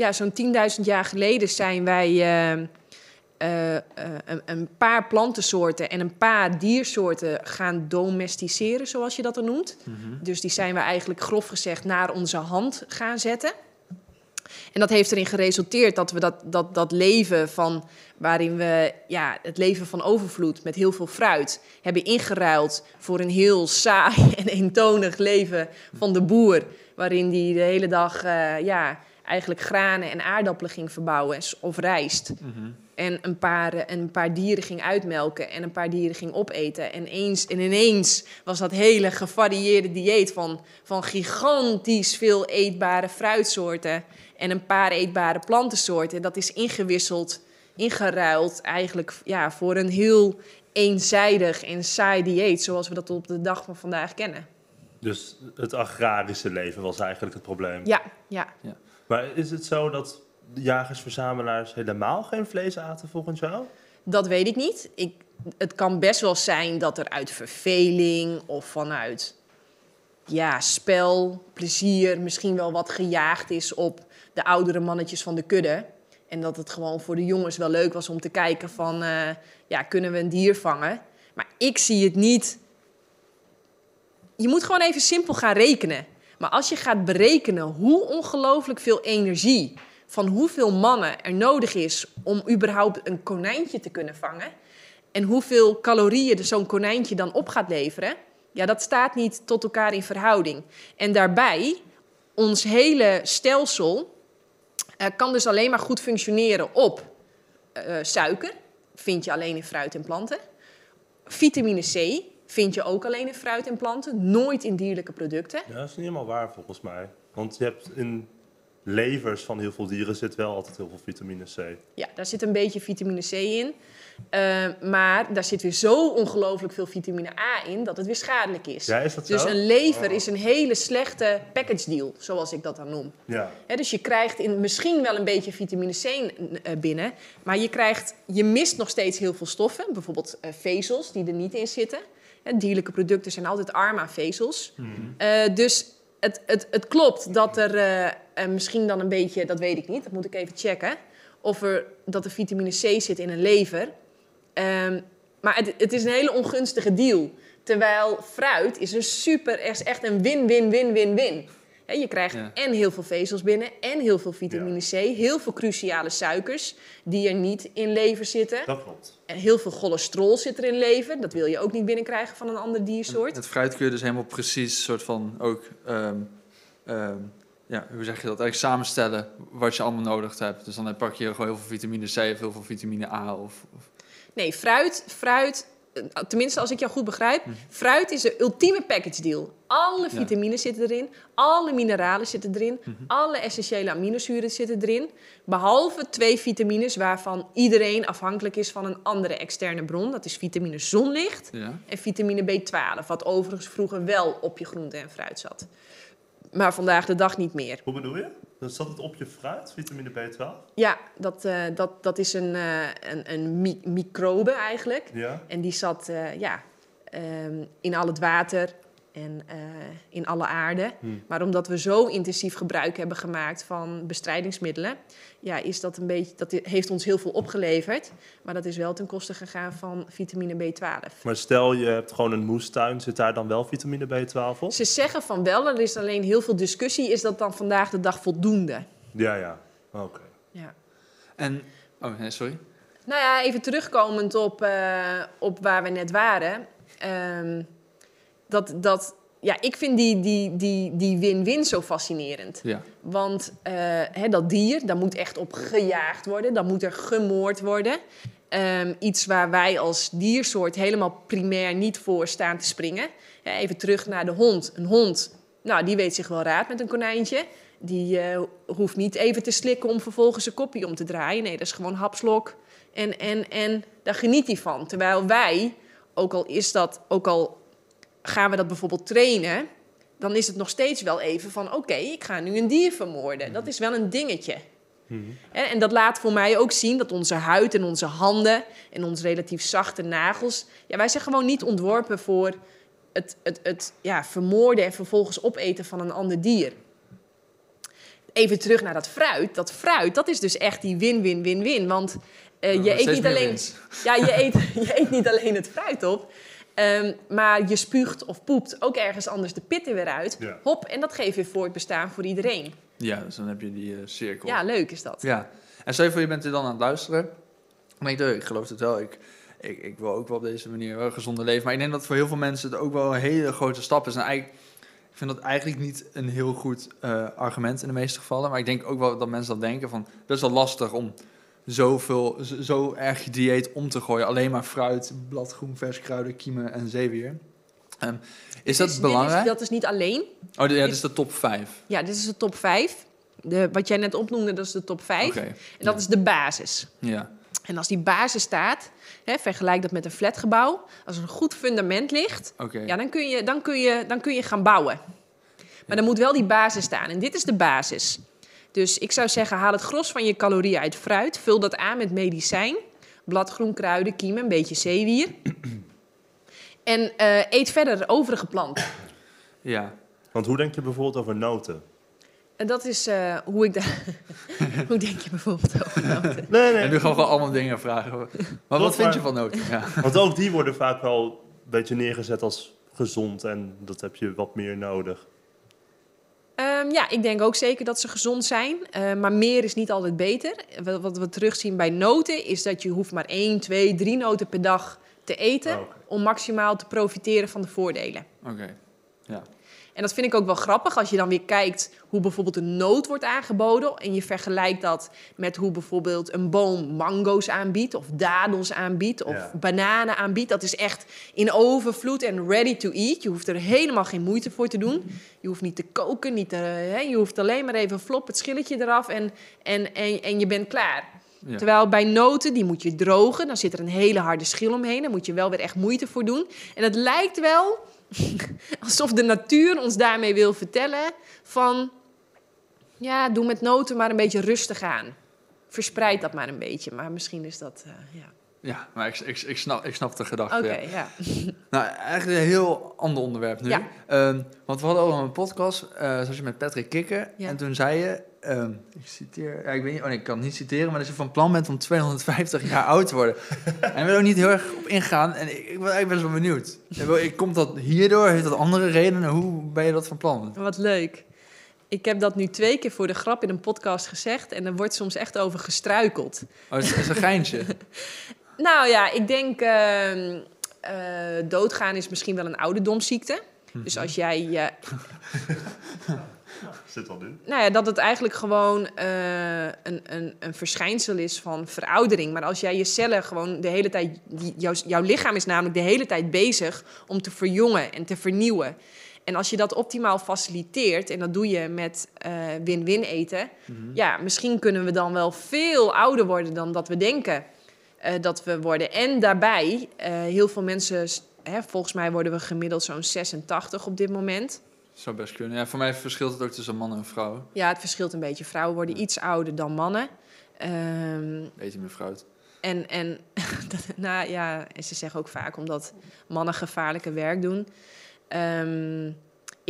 Ja, zo'n 10.000 jaar geleden zijn wij eh, eh, eh, een, een paar plantensoorten en een paar diersoorten gaan domesticeren, zoals je dat dan noemt. Dus die zijn we eigenlijk grof gezegd naar onze hand gaan zetten. En dat heeft erin geresulteerd dat we dat, dat, dat leven van waarin we ja, het leven van overvloed met heel veel fruit hebben ingeruild voor een heel saai en eentonig leven van de boer. Waarin die de hele dag ja, eigenlijk granen en aardappelen ging verbouwen of rijst. En een paar, eh, een paar dieren ging uitmelken en een paar dieren ging opeten. En, eens, en ineens was dat hele gevarieerde dieet van, van gigantisch veel eetbare fruitsoorten en een paar eetbare plantensoorten. Dat is ingewisseld, ingeruild eigenlijk ja, voor een heel eenzijdig en saai dieet zoals we dat op de dag van vandaag kennen. Dus het agrarische leven was eigenlijk het probleem. Ja, ja. Maar is het zo dat de jagers-verzamelaars helemaal geen vlees aten volgens jou? Dat weet ik niet. Ik, het kan best wel zijn dat er uit verveling of vanuit ja, spel, plezier, misschien wel wat gejaagd is op de oudere mannetjes van de kudde. En dat het gewoon voor de jongens wel leuk was om te kijken van, eh, ja, kunnen we een dier vangen? Maar ik zie het niet. Je moet gewoon even simpel gaan rekenen. Maar als je gaat berekenen hoe ongelooflijk veel energie van hoeveel mannen er nodig is om überhaupt een konijntje te kunnen vangen. En hoeveel calorieën zo'n konijntje dan op gaat leveren. Ja, dat staat niet tot elkaar in verhouding. En daarbij, ons hele stelsel eh, kan dus alleen maar goed functioneren op eh, suiker. Vind je alleen in fruit en planten. Vitamine C vind je ook alleen in fruit en planten. Nooit in dierlijke producten. Ja, dat is niet helemaal waar volgens mij. Want je hebt in levers van heel veel dieren zit wel altijd heel veel vitamine C. Ja, daar zit een beetje vitamine C in. Eh, maar daar zit weer zo ongelooflijk veel vitamine A in dat het weer schadelijk is. Ja, is dat dus zo? een lever Oh. is een hele slechte package deal, zoals ik dat dan noem. Ja. Dus je krijgt in, misschien wel een beetje vitamine C eh, binnen, maar je, krijgt, je mist nog steeds heel veel stoffen, bijvoorbeeld eh, vezels die er niet in zitten. Dierlijke producten zijn altijd arm aan vezels. Eh, dus het, het, het klopt dat er eh, misschien dan een beetje, dat weet ik niet, dat moet ik even checken, of er, dat er vitamine C zit in een lever. Ehm, maar het, het is een hele ongunstige deal. Terwijl fruit is een super, is echt een win-win-win-win-win. Je krijgt Ja. en heel veel vezels binnen en heel veel vitamine C. Heel veel cruciale suikers die er niet in lever zitten. Dat klopt. En heel veel cholesterol zit er in lever. Dat wil je ook niet binnenkrijgen van een ander diersoort. Het fruit kun je dus helemaal precies soort van ook, ehm, ja, hoe zeg je dat, eigenlijk samenstellen wat je allemaal nodig hebt. Dus dan pak je gewoon heel veel vitamine C of heel veel vitamine A. Of, of Nee, fruit, fruit, tenminste als ik jou goed begrijp, fruit is de ultieme package deal. Alle Ja. vitamines zitten erin, alle mineralen zitten erin, alle essentiële aminozuren zitten erin, behalve twee vitamines waarvan iedereen afhankelijk is van een andere externe bron. Dat is vitamine zonlicht ja. en vitamine B12, wat overigens vroeger wel op je groente en fruit zat. Maar vandaag de dag niet meer. Hoe bedoel je? Dan zat het op je fruit, vitamine B12? Ja, dat, eh, dat, dat is een, eh, een, een mi- microbe eigenlijk. Ja. En die zat eh, ja, ehm, in al het water en eh, in alle aarde. Hmm. Maar omdat we zo intensief gebruik hebben gemaakt van bestrijdingsmiddelen, ja, is dat een beetje, dat heeft ons heel veel opgeleverd. Maar dat is wel ten koste gegaan van vitamine B12. Maar stel je hebt gewoon een moestuin, zit daar dan wel vitamine B12 op? Ze zeggen van wel, er is alleen heel veel discussie. Is dat dan vandaag de dag voldoende? Ja, ja. Oké. Ja. En, oh nee, sorry. Nou ja, even terugkomend op, eh, op waar we net waren. Ehm, dat, dat, ja, ik vind die die die die win-win zo fascinerend. Ja. Want eh, hè, dat dier, daar moet echt op gejaagd worden. Dan moet er gemoord worden. Ehm, iets waar wij als diersoort helemaal primair niet voor staan te springen. Ja, even terug naar de hond. Een hond, nou, die weet zich wel raad met een konijntje. Die eh, hoeft niet even te slikken om vervolgens een kopje om te draaien. Nee, dat is gewoon hapslok. En, en, en daar geniet hij van. Terwijl wij, ook al is dat, ook al gaan we dat bijvoorbeeld trainen, dan is het nog steeds wel even van: oké, ik ga nu een dier vermoorden. Dat is wel een dingetje. En, en dat laat voor mij ook zien dat onze huid en onze handen en onze relatief zachte nagels, ja, wij zijn gewoon niet ontworpen voor het, het, het ja, vermoorden en vervolgens opeten van een ander dier. Even terug naar dat fruit. Dat fruit, dat is dus echt die win-win-win-win. Want eh, je, eet niet alleen, ja, je, eet, je eet niet alleen het fruit op, ehm, maar je spuugt of poept ook ergens anders de pitten weer uit. Ja. Hop, en dat geeft weer voortbestaan voor iedereen. Ja, dus dan heb je die eh, cirkel. Ja, leuk is dat. Ja. En stel je voor, je bent er dan aan het luisteren. Denk je, ik geloof het wel. Ik, ik, ik wil ook wel op deze manier wel een gezonde leven. Maar ik denk dat voor heel veel mensen het ook wel een hele grote stap is. En eigenlijk, ik vind dat eigenlijk niet een heel goed eh, argument in de meeste gevallen. Maar ik denk ook wel dat mensen dat denken van... Best wel lastig om zoveel, zo, erg je dieet om te gooien. Alleen maar fruit, bladgroen, vers kruiden, kiemen en zeewier. Ehm, is dat Dit is- belangrijk? Dit is, dat is niet alleen. Oh, ja, dat is de top 5. Ja, dit is de top 5. De, wat jij net opnoemde, dat is de top 5. Oké. En dat is de basis. Ja. En als die basis staat, hè, vergelijk dat met een flatgebouw. Als er een goed fundament ligt, ja, dan, kun je, dan, kun je, dan kun je gaan bouwen. Maar dan moet wel die basis staan. En dit is de basis. Dus ik zou zeggen, haal het gros van je calorieën uit fruit. Vul dat aan met medicijn. Bladgroen, kruiden, kiemen, een beetje zeewier. En eh, eet verder de overige planten. ja. Want hoe denk je bijvoorbeeld over noten? En dat is eh, hoe ik daar... hoe denk je bijvoorbeeld over noten? Nee, En nu gaan we gewoon allemaal dingen vragen. Maar wat vind maar- je van noten? Ja. Want ook die worden vaak wel een beetje neergezet als gezond en dat heb je wat meer nodig. Ehm, ja, ik denk ook zeker dat ze gezond zijn. Eh, maar meer is niet altijd beter. Wat, wat we terugzien bij noten is dat je hoeft maar 1, 2, 3 noten per dag te eten... Oh, om maximaal te profiteren van de voordelen. Oké. En dat vind ik ook wel grappig als je dan weer kijkt hoe bijvoorbeeld een noot wordt aangeboden. En je vergelijkt dat met hoe bijvoorbeeld een boom mango's aanbiedt, of dadels aanbiedt, of Ja. bananen aanbiedt. Dat is echt in overvloed en ready to eat. Je hoeft er helemaal geen moeite voor te doen. Je hoeft niet te koken, niet te, hè, je hoeft alleen maar even flop het schilletje eraf en, en, en, en je bent klaar. Ja. Terwijl bij noten, die moet je drogen. Dan zit er een hele harde schil omheen. Daar moet je wel weer echt moeite voor doen. En het lijkt wel alsof de natuur ons daarmee wil vertellen van... Ja, doe met noten maar een beetje rustig aan. Verspreid dat maar een beetje. Maar misschien is dat... eh, ja. Ja, maar ik, ik, ik, snap, ik snap de gedachte. Oké, ja. ja. Nou, eigenlijk een heel ander onderwerp nu. Ja. Ehm, want we hadden ook een podcast, eh zoals je met Patrick Kikker. Ja. En toen zei je, ehm, ik citeer, ja, ik weet niet, oh nee, ik kan het niet citeren, maar dat je van plan bent om 250 jaar oud te worden. en we willen ook niet heel erg op ingaan. En ik, ik ben eigenlijk best wel benieuwd. Ik- Komt dat hierdoor? Heeft dat andere redenen? Hoe ben je dat van plan? Wat leuk. Ik heb dat nu twee keer voor de grap in een podcast gezegd. En er wordt soms echt over gestruikeld. Oh, is een geintje. Nou ja, ik denk... eh, doodgaan is misschien wel een ouderdomsziekte. Dus als jij je Zit al nu? Nou ja, dat het eigenlijk gewoon eh, een, een, een verschijnsel is van veroudering. Maar als jij je cellen gewoon de hele tijd... Jouw, jouw lichaam is namelijk de hele tijd bezig om te verjongen en te vernieuwen. En als je dat optimaal faciliteert, en dat doe je met eh, win-win eten... ja, misschien kunnen we dan wel veel ouder worden dan dat we denken eh, dat we worden. En daarbij, eh, heel veel mensen... Hè, volgens mij worden we gemiddeld zo'n 86 op dit moment... Zou best kunnen. Ja, voor mij verschilt het ook tussen man en vrouw. Ja, het verschilt een beetje. Vrouwen worden iets ouder dan mannen. Ehm, Eet je meer fruit. en, en nou ja, en ze zeggen ook vaak omdat mannen gevaarlijke werk doen. Ehm,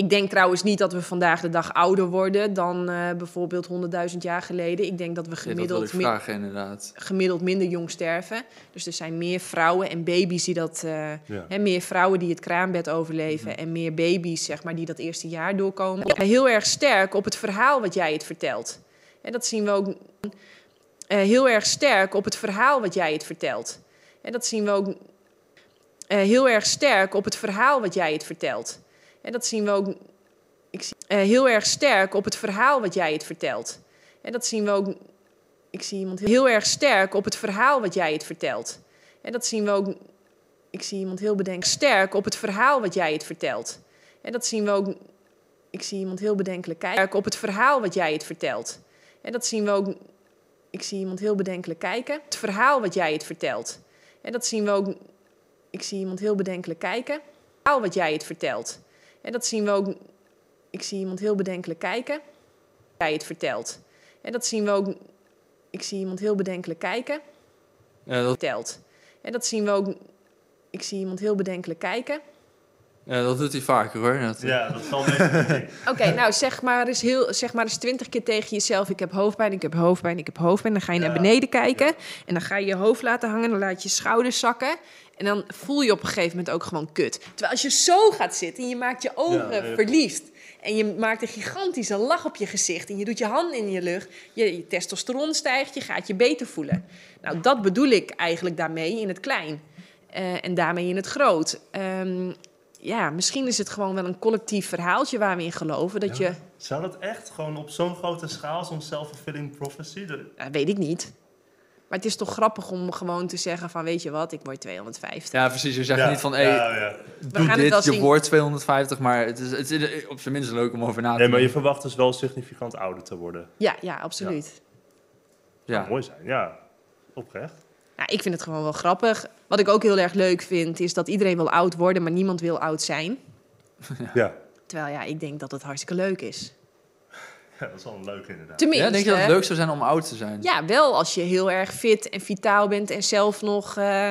ik denk trouwens niet dat we vandaag de dag ouder worden dan eh, bijvoorbeeld 100.000 jaar geleden. Ik denk dat we dat gemiddeld, mi- gemiddeld minder jong sterven. Dus er zijn meer vrouwen en baby's die dat. eh, Ja. hè, meer vrouwen die het kraambed overleven. En meer baby's, zeg maar, die dat eerste jaar doorkomen. Heel erg sterk op het verhaal wat jij het vertelt. En dat zien we ook eh, heel erg sterk op het verhaal wat jij het vertelt. En dat zien we ook eh, heel erg sterk op het verhaal wat jij het vertelt. En dat zien we ook ik zie, eh, heel erg sterk op het verhaal wat jij het vertelt. En dat zien we ook. Ik zie iemand heel erg sterk op het verhaal wat jij het vertelt. En dat zien we ook. Ik zie iemand heel bedenkelijk sterk op het verhaal wat jij het vertelt. En dat zien we ook. Ik zie iemand heel bedenkelijk kijken op het verhaal wat jij het vertelt. En dat zien we ook. Ik zie iemand heel bedenkelijk kijken. Het verhaal wat jij het vertelt. En dat zien we ook. Ik zie iemand heel bedenkelijk kijken. Het verhaal wat jij het vertelt. En dat zien we ook. Ik zie iemand heel bedenkelijk kijken. Jij het vertelt. En dat zien we ook. Ik zie iemand heel bedenkelijk kijken. Ja, dat, Vertelt. En dat zien we ook. Ik zie iemand heel bedenkelijk kijken. Ja, dat doet hij vaker hoor. Dat, Ja, dat zal meestal Oké, nou zeg maar, eens heel, zeg maar eens twintig keer tegen jezelf: Ik heb hoofdpijn, ik heb hoofdpijn, ik heb hoofdpijn. Dan ga je naar beneden kijken en dan ga je je hoofd laten hangen. Dan laat je je schouders zakken. En dan voel je op een gegeven moment ook gewoon kut. Terwijl als je zo gaat zitten en je maakt je ogen Ja, verliefd. En je maakt een gigantische lach op je gezicht. En je doet je handen in je lucht. Je, je testosteron stijgt, je gaat je beter voelen. Nou, dat bedoel ik eigenlijk daarmee in het klein. Eh, en daarmee in het groot. Ehm, ja, misschien is het gewoon wel een collectief verhaaltje waar we in geloven. Dat je, Zou dat echt gewoon op zo'n grote schaal, zo'n self-fulfilling prophecy? De- nou, weet ik niet. Maar het is toch grappig om gewoon te zeggen van, weet je wat, ik word 250. ja, precies. Je zegt Ja, niet van, hé, ja, ja. doe dit, je zien. wordt 250, maar het is, het is op zijn minst leuk om over na te Nee, maar je denken. verwacht dus wel significant ouder te worden. Ja, ja, absoluut. Ja. Zou mooi zijn, ja. Oprecht. Ja, ik vind het gewoon wel grappig. Wat ik ook heel erg leuk vind, is dat iedereen wil oud worden, maar niemand wil oud zijn. Ja. Terwijl ja, ik denk dat het hartstikke leuk is. ja, dat is wel leuk inderdaad. Tenminste, Ja, denk je dat het leuk zou zijn om oud te zijn? Ja, wel als je heel erg fit en vitaal bent en zelf nog eh,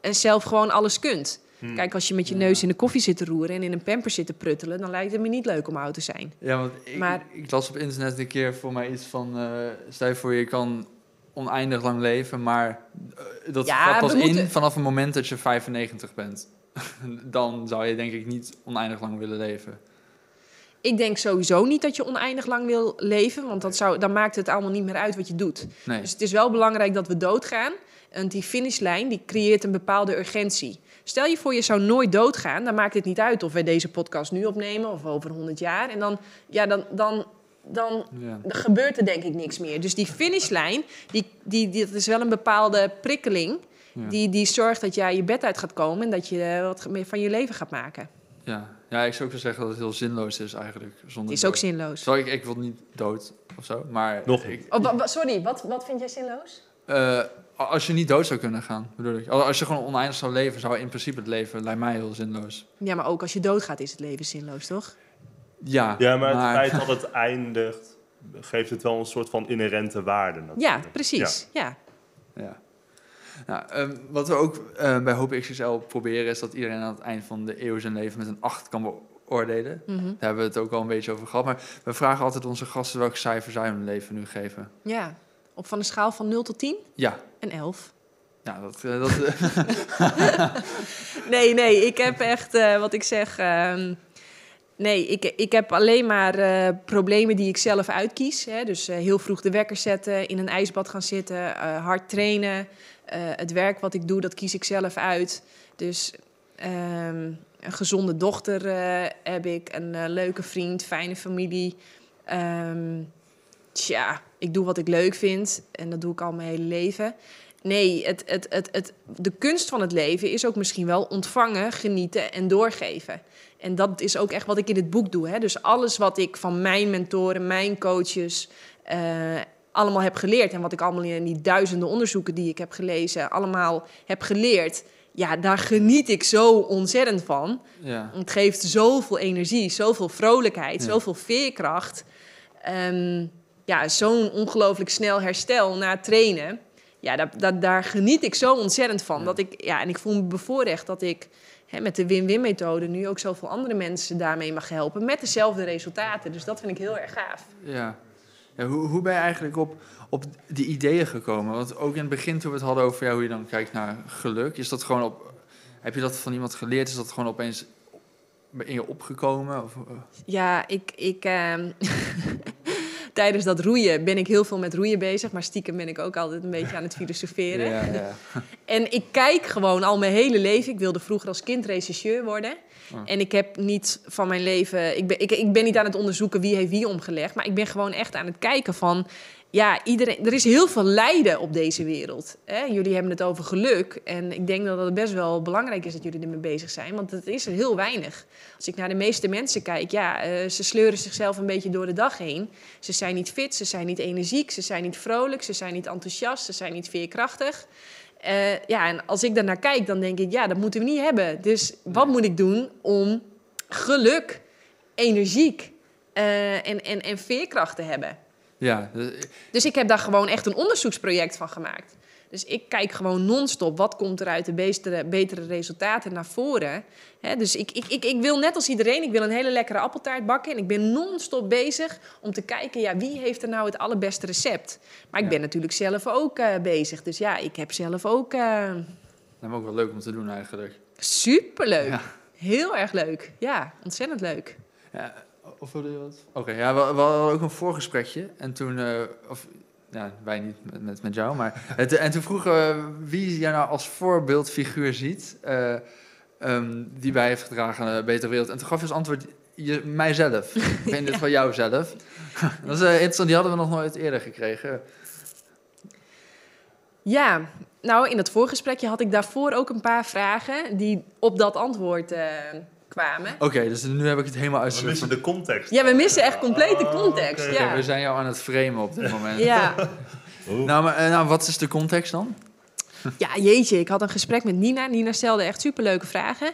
en zelf gewoon alles kunt. Hmm. Kijk, als je met je neus in de koffie zit te roeren en in een pamper zit te pruttelen, dan lijkt het me niet leuk om oud te zijn. Ja, want ik, Maar- ik las op internet een keer voor mij iets van... eh stel je voor, je kan oneindig lang leven, maar eh, dat Ja, gaat pas in vanaf het moment dat je 95 bent. Dan zou je denk ik niet oneindig lang willen leven. Ik denk sowieso niet dat je oneindig lang wil leven, want dat zou, dan maakt het allemaal niet meer uit wat je doet. Nee. Dus het is wel belangrijk dat we doodgaan. En die finishlijn die creëert een bepaalde urgentie. Stel je voor je zou nooit doodgaan, dan maakt het niet uit of wij deze podcast nu opnemen of over 100 jaar. En dan, ja, dan, dan, dan Ja. gebeurt er denk ik niks meer. Dus die finishlijn, die, die, die, dat is wel een bepaalde prikkeling. Ja. Die, die zorgt dat jij je bed uit gaat komen en dat je eh, wat meer van je leven gaat maken. Ja. ja, ik zou ook wel zeggen dat het heel zinloos is eigenlijk. Het Zonder is ook dood. zinloos. Sorry, ik, ik wil niet dood of zo, maar... Nog ik, niet. Oh, sorry, wat, wat vind jij zinloos? eh, als je niet dood zou kunnen gaan, bedoel ik. Als je gewoon oneindig zou leven, zou in principe het leven, lijkt mij heel zinloos. Ja, maar ook als je doodgaat is het leven zinloos, toch? Ja, Ja, maar het feit dat het eindigt, geeft het wel een soort van inherente waarde. Ja, precies. Ja. Ja. Nou, ehm, wat we ook eh, bij Hoop XXL proberen is dat iedereen aan het eind van de eeuw zijn leven met een 8 kan beoordelen. Mhm. Daar hebben we het ook al een beetje over gehad. Maar we vragen altijd onze gasten welk cijfer zij hun leven nu geven. ja. Op van een schaal van 0 tot 10? Ja, Een 11. ja dat, eh, dat, Nee, nee, ik heb echt, eh, wat ik zeg... ehm, nee, ik, ik heb alleen maar eh, problemen die ik zelf uitkies. Hè? Dus eh, heel vroeg de wekker zetten, in een ijsbad gaan zitten, eh, hard trainen. het werk wat ik doe, dat kies ik zelf uit. Dus ehm, een gezonde dochter heb ik, een leuke vriend, fijne familie. Ehm, tja, ik doe wat ik leuk vind en dat doe ik al mijn hele leven. Nee, het, het, het, de kunst van het leven is ook misschien wel ontvangen, genieten en doorgeven. En dat is ook echt wat ik in het boek doe. Hè? Dus alles wat ik van mijn mentoren, mijn coaches, eh, allemaal heb geleerd. En wat ik allemaal in die duizenden onderzoeken die ik heb gelezen, allemaal heb geleerd. Ja, daar geniet ik zo ontzettend van. ja. Het geeft zoveel energie, zoveel vrolijkheid, Ja. zoveel veerkracht. Ehm, ja, zo'n ongelooflijk snel herstel na trainen. ja, daar geniet ik zo ontzettend van. Dat ik, ja, en ik voel me bevoorrecht dat ik hè, met de win-win-methode nu ook zoveel andere mensen daarmee mag helpen. Met dezelfde resultaten. Dus dat vind ik heel erg gaaf. Ja. ja hoe, hoe ben je eigenlijk op, op die ideeën gekomen? Want ook in het begin toen we het hadden over ja, hoe je dan kijkt naar geluk, is dat gewoon op. Heb je dat van iemand geleerd? Is dat gewoon opeens in je opgekomen? Of, eh? Ja, ik. ik ehm, Tijdens dat roeien ben ik heel veel met roeien bezig, maar stiekem ben ik ook altijd een beetje aan het filosoferen. ja, ja. En ik kijk gewoon al mijn hele leven. Ik wilde vroeger als kind regisseur worden. Oh. En ik heb niet van mijn leven. Ik ben, ik, ik ben niet aan het onderzoeken wie heeft wie omgelegd. Maar ik ben gewoon echt aan het kijken van. Ja, iedereen, er is heel veel lijden op deze wereld. Hè? Jullie hebben het over geluk. En ik denk dat het best wel belangrijk is dat jullie ermee bezig zijn. Want het is er heel weinig. Als ik naar de meeste mensen kijk, ja, eh, ze sleuren zichzelf een beetje door de dag heen. Ze zijn niet fit, ze zijn niet energiek, ze zijn niet vrolijk, ze zijn niet enthousiast, ze zijn niet veerkrachtig. Eh, ja, en als ik daarnaar kijk, dan denk ik, ja, dat moeten we niet hebben. Dus wat moet ik doen om geluk, energiek eh, en, en, en veerkracht te hebben? Ja dus- ik heb daar gewoon echt een onderzoeksproject van gemaakt. Dus ik kijk gewoon non-stop wat komt er uit de betere, betere resultaten naar voren. Hè, dus ik, ik, ik, ik wil net als iedereen, ik wil een hele lekkere appeltaart bakken. En ik ben non-stop bezig om te kijken, ja, wie heeft er nou het allerbeste recept? Maar ik Ja. ben natuurlijk zelf ook eh, bezig. Dus ja, ik heb zelf ook... eh, dat is ook wel leuk om te doen eigenlijk. Superleuk. Ja. Heel erg leuk. Ja, ontzettend leuk. Ja, of wilde je wat? Oké, ja, we, we hadden ook een voorgesprekje. En toen, eh, of ja, wij niet met, met, met jou, maar. Het, en toen vroegen we wie jij nou als voorbeeldfiguur ziet. eh, ehm, die bij heeft gedragen aan de betere wereld. En toen gaf je als antwoord je, mijzelf. Ik vind dit van jou zelf. dat is eh, interessant, die hadden we nog nooit eerder gekregen. Ja, nou, in dat voorgesprekje had ik daarvoor ook een paar vragen die op dat antwoord kwamen. Oké, dus nu heb ik het helemaal We uitgezocht. missen de context. Ja, we missen echt complete Oh, context. Ja. We zijn jou aan het framen op dit moment. Ja. Nou, maar, eh, nou, wat is de context dan? ja, jeetje, ik had een gesprek met Nina. Nina stelde echt superleuke vragen.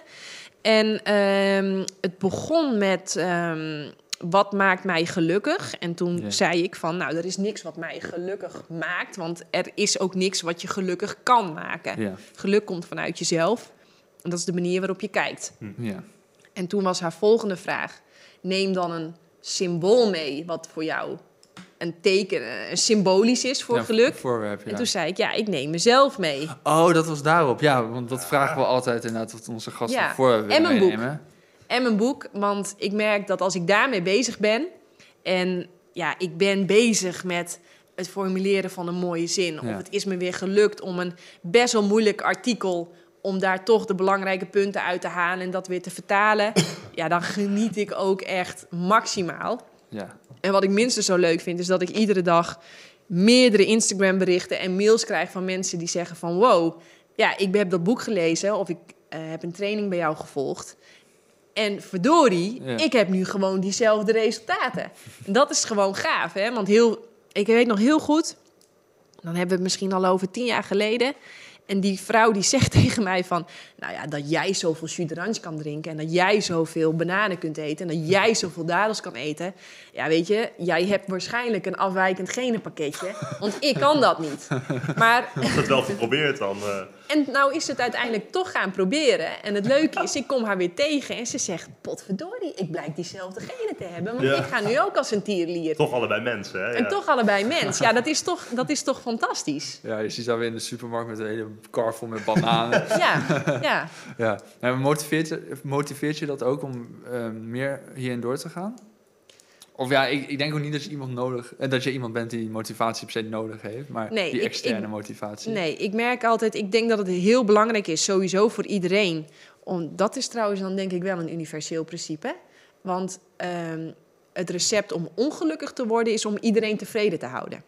En ehm, het begon met ehm, wat maakt mij gelukkig? En toen zei ik van, nou, er is niks wat mij gelukkig maakt, want er is ook niks wat je gelukkig kan maken. Geluk komt vanuit jezelf. En dat is de manier waarop je kijkt. ja. En toen was haar volgende vraag: neem dan een symbool mee wat voor jou een teken, eh, een symbolisch is voor Ja, geluk. Voorwerp, ja. En toen zei ik: ja, ik neem mezelf mee. Oh, dat was daarop. Ja, want dat vragen we altijd inderdaad wat onze gasten Ja, voor en mijn boek. En mijn boek, want ik merk dat als ik daarmee bezig ben en ja, ik ben bezig met het formuleren van een mooie zin, of het is me weer gelukt om een best wel moeilijk artikel om daar toch de belangrijke punten uit te halen en dat weer te vertalen, ja, dan geniet ik ook echt maximaal. Ja. En wat ik minstens zo leuk vind, is dat ik iedere dag meerdere Instagram-berichten en mails krijg van mensen die zeggen van... wow, ja, ik heb dat boek gelezen of ik eh, heb een training bij jou gevolgd. En verdorie, Ja. ik heb nu gewoon diezelfde resultaten. En dat is gewoon gaaf, hè? Want heel, ik weet nog heel goed, dan hebben we het misschien al over tien jaar geleden... En die vrouw die zegt tegen mij van... nou ja, dat jij zoveel jus d'orange kan drinken... en dat jij zoveel bananen kunt eten... en dat jij zoveel dadels kan eten. Ja, weet je, jij hebt waarschijnlijk een afwijkend genenpakketje... want ik kan dat niet. Maar Ik heb het wel geprobeerd dan. eh. En nou is het uiteindelijk toch gaan proberen. En het leuke is, ik kom haar weer tegen en ze zegt... potverdorie, ik blijk diezelfde genen te hebben... want Ja. ik ga nu ook als een tierlier. toch allebei mensen, hè? En Ja. toch allebei mens. Ja, dat is toch, dat is toch fantastisch? ja, je ziet daar weer in de supermarkt met een hele kar vol met bananen. Ja, ja. ja. En motiveert, je, motiveert je dat ook om eh, meer hierin door te gaan? Of ja, ik, ik denk ook niet dat je iemand nodig... eh, dat je iemand bent die motivatie per se nodig heeft. Maar Nee, die externe ik- motivatie. Nee, ik merk altijd, ik denk dat het heel belangrijk is, sowieso voor iedereen. Om, dat is trouwens dan denk ik wel een universeel principe. Want ehm, het recept om ongelukkig te worden is om iedereen tevreden te houden.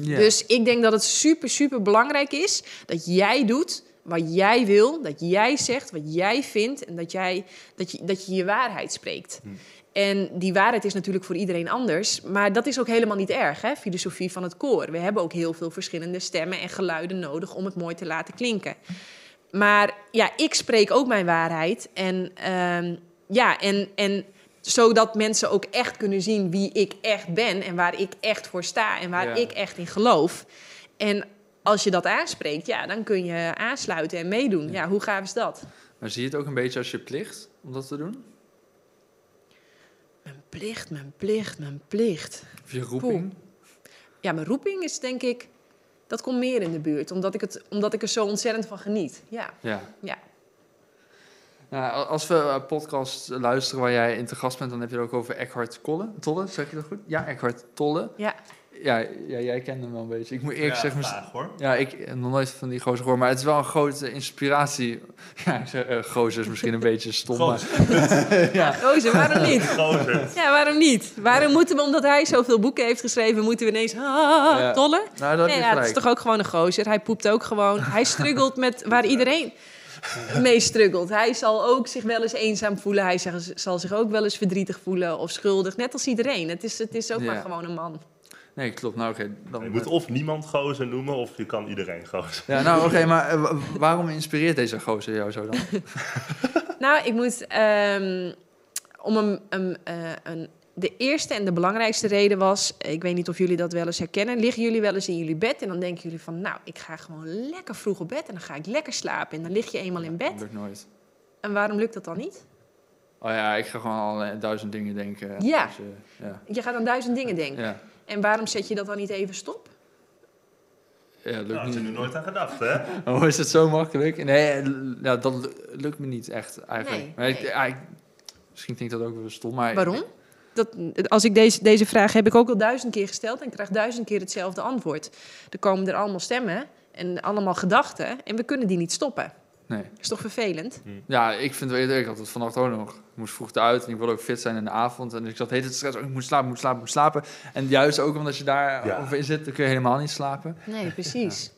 Ja. Dus ik denk dat het super, super belangrijk is dat jij doet wat jij wil, dat jij zegt wat jij vindt en dat, jij, dat, je, dat je je waarheid spreekt. En die waarheid is natuurlijk voor iedereen anders, maar dat is ook helemaal niet erg, hè? filosofie van het koor. We hebben ook heel veel verschillende stemmen en geluiden nodig om het mooi te laten klinken. Maar ja, ik spreek ook mijn waarheid. En ehm, ja, en, en zodat mensen ook echt kunnen zien wie ik echt ben en waar ik echt voor sta en waar Ja. ik echt in geloof. En als je dat aanspreekt, ja, dan kun je aansluiten en meedoen. Ja, hoe gaaf is dat? Maar zie je het ook een beetje als je plicht om dat te doen? Mijn plicht, mijn plicht, mijn plicht. Of je roeping? Ja, mijn roeping is denk ik, dat komt meer in de buurt, omdat ik, het, omdat ik er zo ontzettend van geniet. Ja, Ja. ja. Nou, als we een podcast luisteren waar jij in te gast bent, dan heb je het ook over Eckhart Tolle. Tolle, zeg je dat goed? Ja, Eckhart Tolle. ja. Ja, ja jij kent hem wel een beetje. Ik moet eerlijk ja, zeggen, vaag, hoor. Ja, ik heb nog nooit van die gozer gehoord, maar het is wel een grote inspiratie. Ja, ik zeg, eh, gozer is misschien een beetje stom, maar... ja. Gozer, waarom niet? Gozer. Ja, waarom niet? Waarom moeten we, omdat hij zoveel boeken heeft geschreven, moeten we ineens... Ah, Ja. tolle? Nou, dat Nee, is ja, het is toch ook gewoon een gozer. Hij poept ook gewoon. Hij struggelt met waar iedereen mee struggelt. Hij zal ook zich wel eens eenzaam voelen. Hij zal zich ook wel eens verdrietig voelen of schuldig. Net als iedereen. Het is, het is ook Ja. maar gewoon een man. Nee, klopt. Nou, oké. dan... Je moet of niemand gozer noemen, of je kan iedereen gozer. Ja, nou, oké, maar eh, wa- waarom inspireert deze gozer jou zo dan? Nou, ik moet... ehm, om een, een, eh, een, de eerste en de belangrijkste reden was... Ik weet niet of jullie dat wel eens herkennen. Liggen jullie wel eens in jullie bed en dan denken jullie van... Nou, ik ga gewoon lekker vroeg op bed en dan ga ik lekker slapen. En dan lig je eenmaal in Dat bed. lukt nooit. En waarom lukt dat dan niet? Oh ja, ik ga gewoon al duizend dingen denken. Ja. Dus, eh, ja. Je gaat aan duizend dingen denken. Ja. En waarom zet je dat dan niet even stop? Ja, lukt Daar had je er nooit aan gedacht, hè? Oh, is het zo makkelijk? Nee, eh, ja, dat lu- lukt me niet echt eigenlijk. Nee, maar ik, nee. ja, ik- misschien klinkt dat ook wel stom, maar... Waarom? Dat, als ik deze, deze vraag heb ik ook al duizend keer gesteld en krijg duizend keer hetzelfde antwoord. Er komen er allemaal stemmen en allemaal gedachten en we kunnen die niet stoppen. Nee. Is toch vervelend? Ja, ik vind het wel ik had het vannacht ook nog. Ik moest vroeg eruit en ik wilde ook fit zijn in de avond. En ik zat te stressen, oh, ik moet slapen, ik moet slapen, ik moet slapen. En juist ook omdat je daar Ja. over in zit, dan kun je helemaal niet slapen. Nee, precies.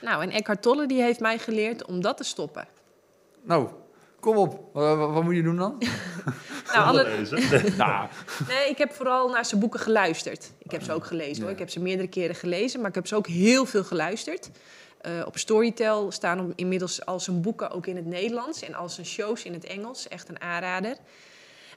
Nou, en Eckhart Tolle die heeft mij geleerd om dat te stoppen. Nou, kom op. Wat, wat- wat moet je doen dan? Nou, alle, Lezen. nou, Nee, ik heb vooral naar zijn boeken geluisterd. Ik heb ze ook gelezen hoor. Ik heb ze meerdere keren gelezen, maar ik heb ze ook heel veel geluisterd. Eh, op Storytel staan inmiddels al zijn boeken ook in het Nederlands en al zijn shows in het Engels. Echt een aanrader.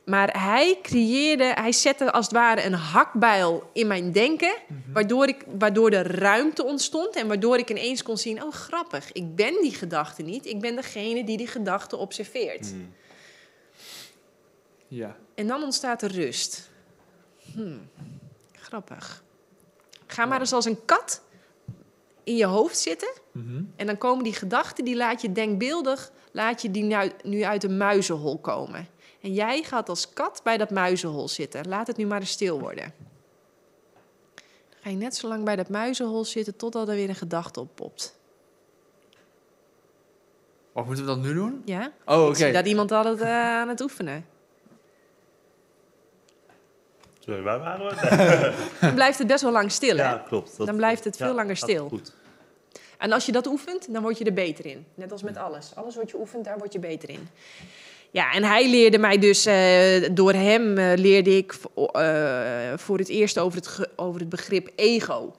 Maar hij creëerde, hij zette als het ware een hakbijl in mijn denken, waardoor, ik, waardoor er ruimte ontstond en waardoor ik ineens kon zien, oh grappig, ik ben die gedachte niet, ik ben degene die die gedachte observeert. Hmm. ja. En dan ontstaat er rust. Hmm, grappig. Ga maar eens als een kat in je hoofd zitten. Mhm. En dan komen die gedachten, die laat je denkbeeldig, laat je die nu, nu uit een muizenhol komen. En jij gaat als kat bij dat muizenhol zitten. Laat het nu maar eens stil worden. Dan ga je net zo lang bij dat muizenhol zitten totdat er weer een gedachte oppopt. Of moeten we dat nu doen? Ja? Oh, oké. zie dat iemand altijd eh, aan het oefenen. Sorry, waar waren we? Dan blijft het best wel lang stil, hè? Ja, klopt. Dat- Dan blijft het veel ja, langer stil. Goed. En als je dat oefent, dan word je er beter in. Net als met alles. Alles wat je oefent, daar word je beter in. Ja, en hij leerde mij dus, eh, door hem eh, leerde ik eh, voor het eerst over het, over het begrip ego.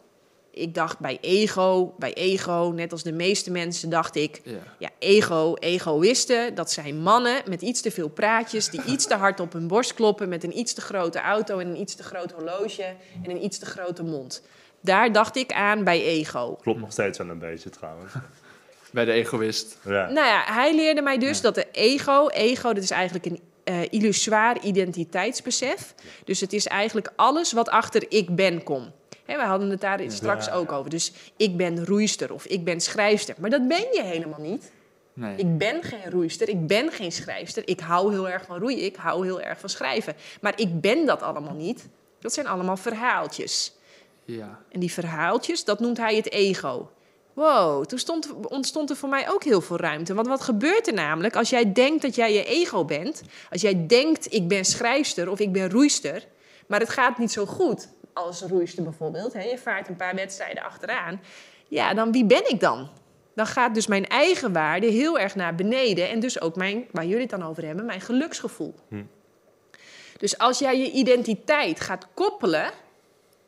Ik dacht bij ego, bij ego, net als de meeste mensen, dacht ik, Ja. ja, ego, egoïsten, dat zijn mannen met iets te veel praatjes, die iets te hard op hun borst kloppen, met een iets te grote auto en een iets te groot horloge en een iets te grote mond. Daar dacht ik aan bij ego. Klopt nog steeds wel een beetje trouwens. Bij de egoïst. Ja. Nou ja, hij leerde mij dus Ja. dat de ego, ego, dat is eigenlijk een eh illusoir identiteitsbesef. Dus het is eigenlijk alles wat achter ik ben komt. Hè, we hadden het daar straks Ja. ook over. Dus ik ben roeister of ik ben schrijfster. Maar dat ben je helemaal niet. Nee. Ik ben geen roeister, ik ben geen schrijfster. Ik hou heel erg van roeien, ik hou heel erg van schrijven. Maar ik ben dat allemaal niet. Dat zijn allemaal verhaaltjes. Ja. En die verhaaltjes, dat noemt hij het ego. Wow, toen stond, ontstond er voor mij ook heel veel ruimte. Want wat gebeurt er namelijk als jij denkt dat jij je ego bent? Als jij denkt, ik ben schrijfster of ik ben roeister... maar het gaat niet zo goed als roeister bijvoorbeeld... Hè? je vaart een paar wedstrijden achteraan... ja, dan wie ben ik dan? Dan gaat dus mijn eigen waarde heel erg naar beneden... en dus ook mijn, waar jullie het dan over hebben, mijn geluksgevoel. Hm. Dus als jij je identiteit gaat koppelen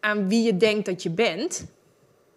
aan wie je denkt dat je bent.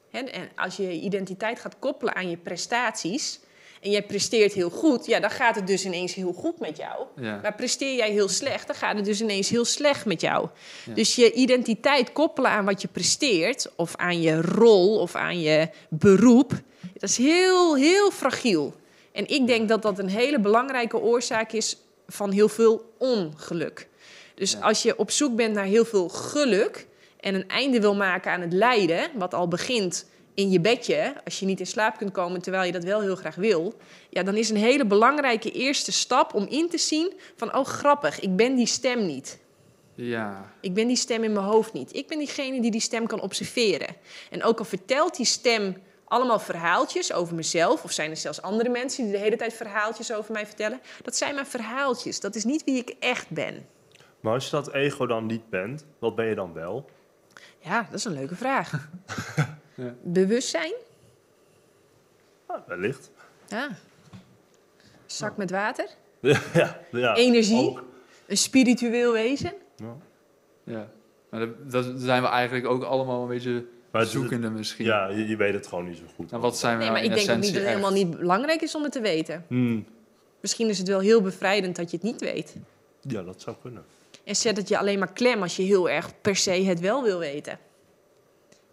Hè, en als je je identiteit gaat koppelen aan je prestaties. En jij presteert heel goed, ja, dan gaat het dus ineens heel goed met jou. Ja. Maar presteer jij heel slecht, dan gaat het dus ineens heel slecht met jou. Ja. Dus je identiteit koppelen aan wat je presteert, of aan je rol, of aan je beroep, dat is heel, heel fragiel. En ik denk dat dat een hele belangrijke oorzaak is van heel veel ongeluk. Dus Ja. als je op zoek bent naar heel veel geluk en een einde wil maken aan het lijden, wat al begint in je bedje, als je niet in slaap kunt komen terwijl je dat wel heel graag wil, ja, dan is een hele belangrijke eerste stap om in te zien van, oh grappig, ik ben die stem niet. Ja. Ik ben die stem in mijn hoofd niet. Ik ben diegene die die stem kan observeren. En ook al vertelt die stem allemaal verhaaltjes over mezelf, of zijn er zelfs andere mensen die de hele tijd verhaaltjes over mij vertellen, dat zijn mijn verhaaltjes. Dat is niet wie ik echt ben. Maar als je dat ego dan niet bent, wat ben je dan wel? Ja, dat is een leuke vraag. Ja. Bewustzijn? Ah, wellicht. Ja. Zak met water? ja, ja, Energie? ook. Een spiritueel wezen? Ja. Ja. Maar dat, dat zijn we eigenlijk ook allemaal een beetje Maar het- zoekende misschien. Ja, je, je weet het gewoon niet zo goed. En wat zijn we Nee, maar ik denk ook niet dat het helemaal niet belangrijk is om het te weten. Hmm, Misschien is het wel heel bevrijdend dat je het niet weet. Ja, dat zou kunnen. En zet het je alleen maar klem als je heel erg per se het wel wil weten.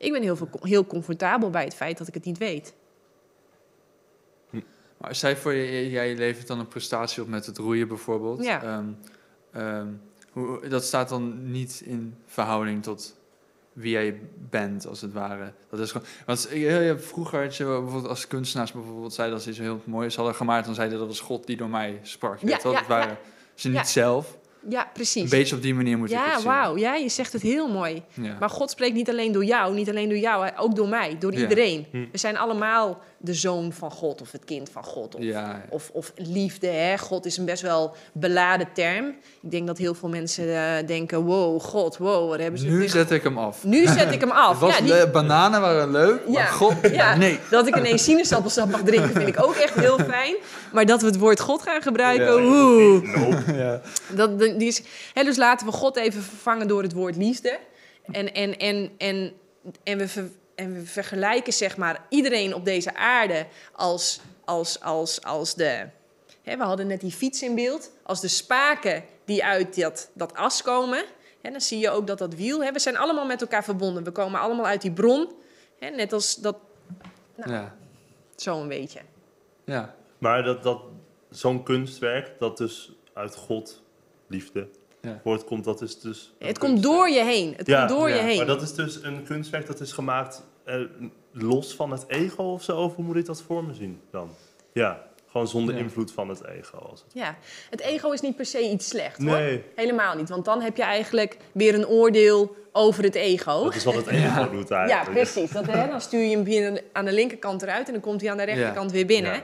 Ik ben heel, veel, heel comfortabel bij het feit dat ik het niet weet. Maar zij voor je, jij levert dan een prestatie op met het roeien bijvoorbeeld. Ja. Ehm, ehm, hoe, dat staat dan niet in verhouding tot wie jij bent, als het ware. Dat is gewoon. Want heel- vroeger had je bijvoorbeeld als kunstenaars bijvoorbeeld zeiden dat ze iets heel moois hadden gemaakt, dan zeiden dat was God die door mij sprak. Ja, dat waren ja. ze niet zelf. Ja, Een precies. beetje op die manier moet ik het Ja, zien. wauw. Ja, je zegt het heel mooi. Ja. Maar God spreekt niet alleen door jou, niet alleen door jou, ook door mij, door Ja. iedereen. Hm. We zijn allemaal de zoon van God of het kind van God. Of, Ja. of, of liefde. Hè? God is een best wel beladen term. Ik denk dat heel veel mensen eh, denken: wow, God, wow, wat hebben ze. Nu zet ik hem af. nu zet ik hem af. Was Ja, die- le- bananen waren leuk, maar. God, Ja, nee. dat ik ineens sinaasappelsap mag drinken vind ik ook echt heel fijn. Maar dat we het woord God gaan gebruiken, Ja. oeh. Dat, die is, hè, dus laten we God even vervangen door het woord liefde. En, en, en, en, en, we, ver- en we vergelijken zeg maar iedereen op deze aarde als, als, als, als de... Hè, we hadden net die fiets in beeld. Als de spaken die uit dat, dat as komen. Hè, dan zie je ook dat dat wiel... Hè, we zijn allemaal met elkaar verbonden. We komen allemaal uit die bron. Hè, net als dat... Nou, Ja. Zo een beetje. ja. Maar dat, dat, zo'n kunstwerk, dat dus uit God, liefde, Ja. voortkomt, dat is dus... Het komt door je heen. Het Ja, komt door ja, je heen. Maar dat is dus een kunstwerk dat is gemaakt eh, los van het ego of zo? Of hoe moet ik dat voor me zien dan? Ja, gewoon zonder Ja. invloed van het ego. Als het... Ja, het ego is niet per se iets slecht hoor. Nee, Helemaal niet, want dan heb je eigenlijk weer een oordeel over het ego. dat is wat het ego doet Ja, eigenlijk. precies. Dat, hè, dan stuur je hem aan de linkerkant eruit en dan komt hij aan de rechterkant weer binnen.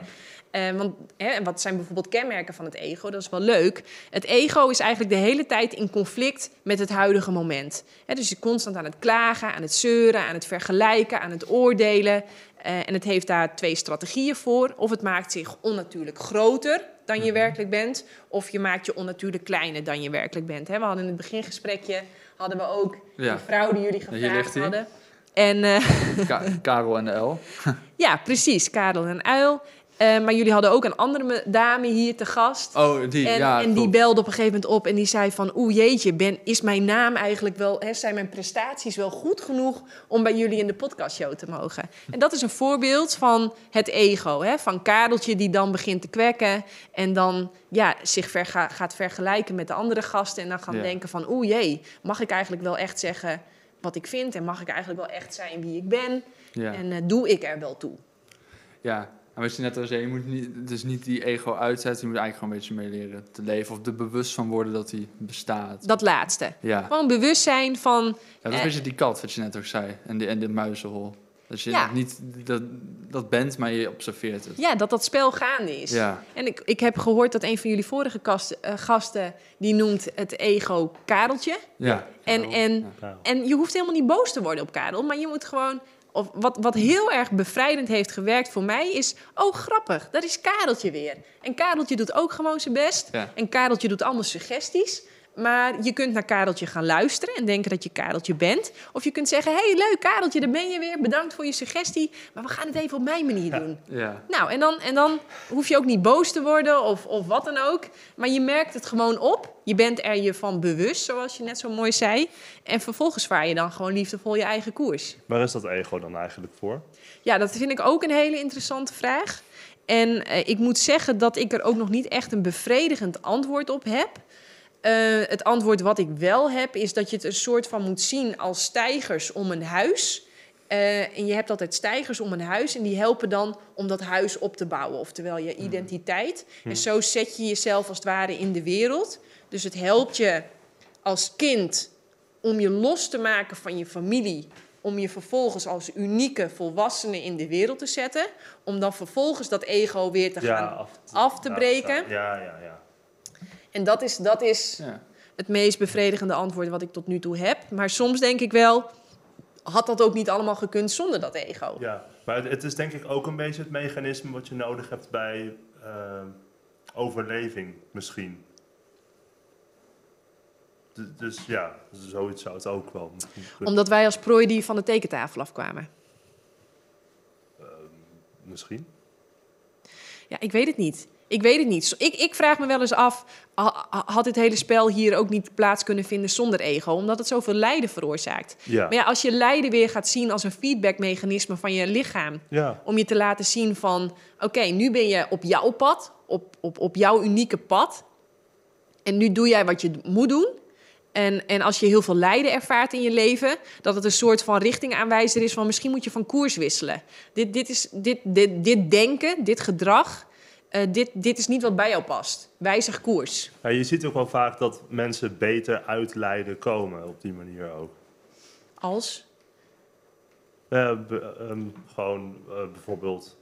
Eh, want, hè, en wat zijn bijvoorbeeld kenmerken van het ego? Dat is wel leuk. Het ego is eigenlijk de hele tijd in conflict met het huidige moment. Hè, dus je is constant aan het klagen, aan het zeuren, aan het vergelijken, aan het oordelen. Eh, en het heeft daar twee strategieën voor. Of het maakt zich onnatuurlijk groter dan Mhm. je werkelijk bent, of je maakt je onnatuurlijk kleiner dan je werkelijk bent. Hè, we hadden in het begingesprekje hadden we ook Ja. die vrouw die jullie gevraagd hadden. En eh, Ka- Karel en de L. ja, precies, Karel en Uil. Eh, maar jullie hadden ook een andere me- dame hier te gast. Oh, die, en ja. en die belde op een gegeven moment op en die zei van... oeh jeetje, ben, is mijn naam eigenlijk wel... Hè, zijn mijn prestaties wel goed genoeg om bij jullie in de podcastshow te mogen? En dat is een voorbeeld van het ego. Hè, van Kareltje die dan begint te kwekken... en dan ja, zich verga- gaat vergelijken met de andere gasten... en dan gaan Ja. denken van oeh jee, mag ik eigenlijk wel echt zeggen wat ik vind... en mag ik eigenlijk wel echt zijn wie ik ben... Ja. en eh, doe ik er wel toe? ja. En wat je net al zei, je moet niet, dus niet die ego uitzetten. Je moet eigenlijk gewoon een beetje mee leren te leven. Of er bewust van worden dat die bestaat. Dat laatste. Ja. Gewoon bewustzijn van... ja, dat is Eh. een beetje die kat, wat je net ook zei. En de, en de muizenhol. Dat je Ja. niet dat, dat bent, maar je observeert het. Ja, dat dat spel gaande is. Ja. En ik, ik heb gehoord dat een van jullie vorige kast, eh, gasten... die noemt het ego Kareltje. Ja. En, en, en je hoeft helemaal niet boos te worden op Karel... maar je moet gewoon... Of wat, wat heel erg bevrijdend heeft gewerkt voor mij is... oh, grappig, daar is Kareltje weer. En Kareltje doet ook gewoon zijn best. Ja. En Kareltje doet allemaal suggesties. Maar je kunt naar Kareltje gaan luisteren en denken dat je Kareltje bent. Of je kunt zeggen, hey, leuk Kareltje, daar ben je weer. Bedankt voor je suggestie. Maar we gaan het even op mijn manier doen. Ja. Nou, en dan, en dan hoef je ook niet boos te worden of, of wat dan ook. Maar je merkt het gewoon op. Je bent er je van bewust, zoals je net zo mooi zei. En vervolgens vaar je dan gewoon liefdevol je eigen koers. Waar is dat ego dan eigenlijk voor? Ja, dat vind ik ook een hele interessante vraag. En eh, ik moet zeggen dat ik er ook nog niet echt een bevredigend antwoord op heb. Eh, het antwoord wat ik wel heb, is dat je het een soort van moet zien als stijgers om een huis. Eh, en je hebt altijd stijgers om een huis en die helpen dan om dat huis op te bouwen, oftewel je identiteit. En zo zet je jezelf als het ware in de wereld. Dus het helpt je als kind om je los te maken van je familie, om je vervolgens als unieke volwassene in de wereld te zetten, om dan vervolgens dat ego weer te gaan af te, af te breken. Ja, ja, ja. En dat is, dat is Ja. het meest bevredigende antwoord wat ik tot nu toe heb. Maar soms denk ik wel, had dat ook niet allemaal gekund zonder dat ego? ja. Maar het, het is denk ik ook een beetje het mechanisme wat je nodig hebt bij eh, overleving misschien. D- dus ja, zoiets zou het ook wel. Omdat wij als prooi die van de tekentafel afkwamen. Misschien. Ja, ik weet het niet. Ik weet het niet. Ik, ik vraag me wel eens af, ha- ha- had dit hele spel hier ook niet plaats kunnen vinden zonder ego? Omdat het zoveel lijden veroorzaakt. Ja. Maar ja, als je lijden weer gaat zien als een feedbackmechanisme van je lichaam... ja. om je te laten zien van... oké, nu ben je op jouw pad, op, op, op jouw unieke pad... en nu doe jij wat je moet doen... En, en als je heel veel lijden ervaart in je leven, dat het een soort van richtingaanwijzer is van misschien moet je van koers wisselen. Dit, dit, is, dit, dit, dit denken, dit gedrag, eh, dit, dit is niet wat bij jou past. Wijzig koers. Ja, je ziet ook wel vaak dat mensen beter uit lijden komen op die manier ook. Als? Be- ehm, gewoon eh, bijvoorbeeld.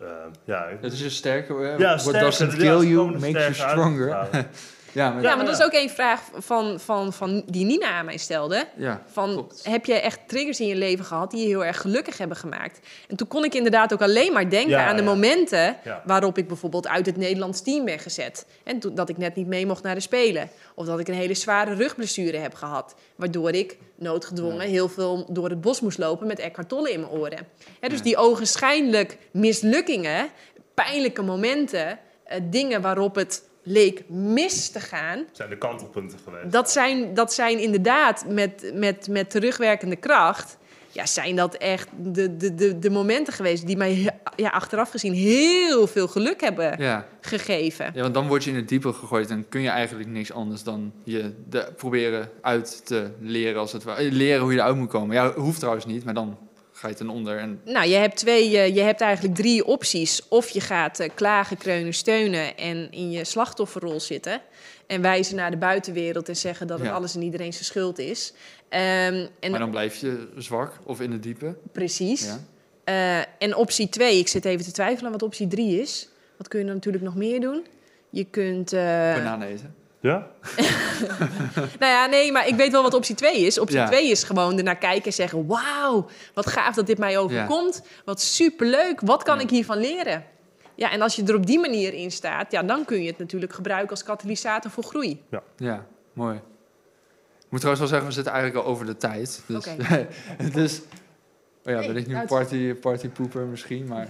eh, ja, Het is een sterke... eh, ja, what sterker, doesn't kill you makes you stronger. Ja, maar, Ja, ja, maar dat is ook één vraag van, van, van die Nina aan mij stelde. Van, klopt. heb je echt triggers in je leven gehad die je heel erg gelukkig hebben gemaakt? En toen kon ik inderdaad ook alleen maar denken Ja, aan de ja. momenten Ja. waarop ik bijvoorbeeld uit het Nederlands team ben gezet. En toen, dat ik net niet mee mocht naar de Spelen. Of dat ik een hele zware rugblessure heb gehad. Waardoor ik noodgedwongen heel veel door het bos moest lopen met Eckhart Tolle in mijn oren. Hè, dus Ja. die ogenschijnlijk mislukkingen, pijnlijke momenten, eh, dingen waarop het leek mis te gaan. zijn de kantelpunten geweest. Dat zijn, dat zijn inderdaad met, met, met terugwerkende kracht. Ja, zijn dat echt de, de, de, de momenten geweest die mij ja, achteraf gezien heel veel geluk hebben Ja. gegeven. ja, want dan word je in het diepe gegooid en kun je eigenlijk niks anders dan je de, proberen uit te leren, als het ware. Eh, Leren hoe je eruit moet komen. Ja, hoeft trouwens niet, maar dan ga je ten onder. En, Nou, je hebt, twee, eh, je hebt eigenlijk drie opties. Of je gaat eh, klagen, kreunen, steunen en in je slachtofferrol zitten. En wijzen naar de buitenwereld en zeggen dat het Ja. alles en iedereen zijn schuld is. Ehm, en maar dan blijf je zwak of in het diepe. precies. Ja. Eh, en optie 2, ik zit even te twijfelen wat optie 3 is. Wat kun je dan natuurlijk nog meer doen? Je kunt. eh, Bananen eten. Ja? nou ja, nee, maar ik weet wel wat optie 2 is. Optie Ja. 2 is gewoon ernaar kijken en zeggen: Wauw, wat gaaf dat dit mij overkomt. Wat superleuk. Wat kan Ja. ik hiervan leren? Ja, en als je er op die manier in staat, ja, dan kun je het natuurlijk gebruiken als katalysator voor groei. Ja, mooi. Ik moet trouwens wel zeggen, we zitten eigenlijk al over de tijd. Dus, Oké. dus oh ja, ben ik nu party, partypoeper misschien, maar...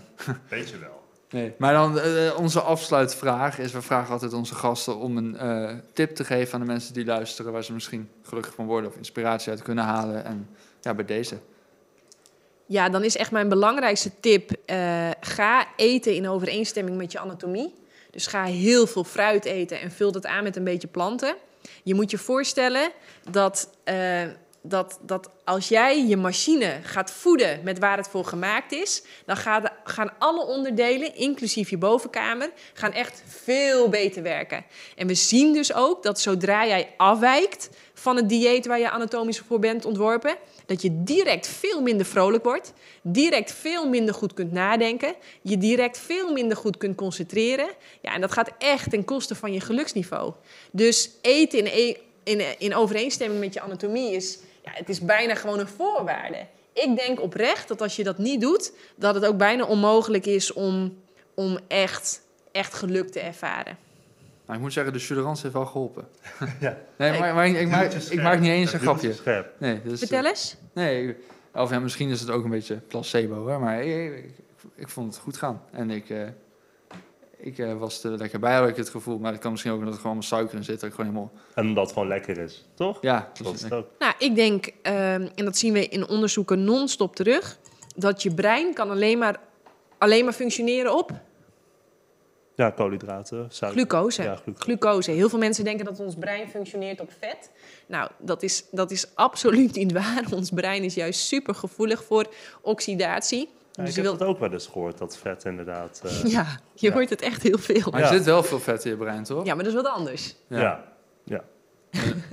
Weet je wel. Nee. Maar dan eh, onze afsluitvraag is, we vragen altijd onze gasten om een eh, tip te geven aan de mensen die luisteren, waar ze misschien gelukkig van worden of inspiratie uit kunnen halen. En ja, bij deze. Ja, dan is echt mijn belangrijkste tip: eh, ga eten in overeenstemming met je anatomie. Dus ga heel veel fruit eten en vul dat aan met een beetje planten. Je moet je voorstellen dat, eh, dat, dat als jij je machine gaat voeden met waar het voor gemaakt is, dan gaat- gaan alle onderdelen, inclusief je bovenkamer, gaan echt veel beter werken. En we zien dus ook dat zodra jij afwijkt van het dieet waar je anatomisch voor bent ontworpen, dat je direct veel minder vrolijk wordt, direct veel minder goed kunt nadenken, je direct veel minder goed kunt concentreren. Ja, en dat gaat echt ten koste van je geluksniveau. Dus eten in, e- in, in overeenstemming met je anatomie is, ja, het is bijna gewoon een voorwaarde. Ik denk oprecht dat als je dat niet doet, dat het ook bijna onmogelijk is om, om echt, echt geluk te ervaren. Nou, ik moet zeggen, de Suderans heeft wel geholpen. Ja. Nee, maar, maar ik, ik, maak, ik maak niet eens een grapje. Nee, dus, Vertel eens. Nee, of ja, misschien is het ook een beetje placebo, hoor, maar ik, ik, ik vond het goed gaan. En ik, eh, ik eh, was er lekker bij, had ik het gevoel. Maar het kan misschien ook omdat er gewoon suiker in zit. Dat ik gewoon helemaal... En omdat het gewoon lekker is, toch? Ja, Dat is het ook. Nou, ik denk, ehm, en dat zien we in onderzoeken non-stop terug, dat je brein kan alleen maar, alleen maar functioneren op Ja, koolhydraten, suiker. glucose. Ja, glucose. Glucose. Heel veel mensen denken dat ons brein functioneert op vet. Nou, dat is, dat is absoluut niet waar. Ons brein is juist super gevoelig voor oxidatie. Ja, dus ik je heb wilt, dat ook wel eens gehoord, dat vet inderdaad... eh, ja, je Ja. hoort het echt heel veel. Maar er zit wel veel vet in je brein, toch? Ja, maar dat is wat anders. ja. ja.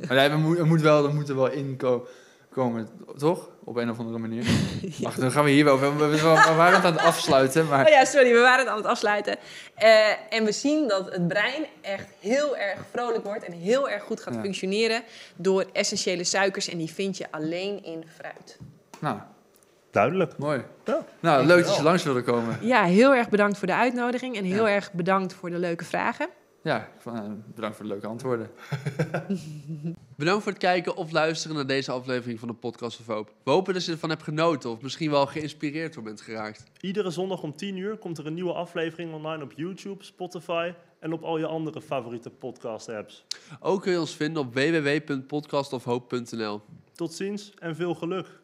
Maar nee, er, moet, er, moet wel, er moet er wel in ko- komen, toch? Op een of andere manier. Wacht, dan gaan we hier wel... We, we, we waren het aan het afsluiten, maar... Oh ja, sorry, we waren het aan het afsluiten. Eh, en we zien dat het brein echt heel erg vrolijk wordt en heel erg goed gaat Ja. functioneren door essentiële suikers. En die vind je alleen in fruit. Nou, Duidelijk. mooi. Ja. Nou, leuk dat je langs wilde komen. Ja, heel erg bedankt voor de uitnodiging en heel erg bedankt voor de leuke vragen. Ja, van, eh, bedankt voor de leuke antwoorden. Bedankt voor het kijken of luisteren naar deze aflevering van de Podcast of Hoop. We hopen dat je ervan hebt genoten of misschien wel geïnspireerd door bent geraakt. Iedere zondag om 10 uur komt er een nieuwe aflevering online op YouTube, Spotify en op al je andere favoriete podcast-apps. Ook kun je ons vinden op www.podcastofhoop.nl. Tot ziens en veel geluk.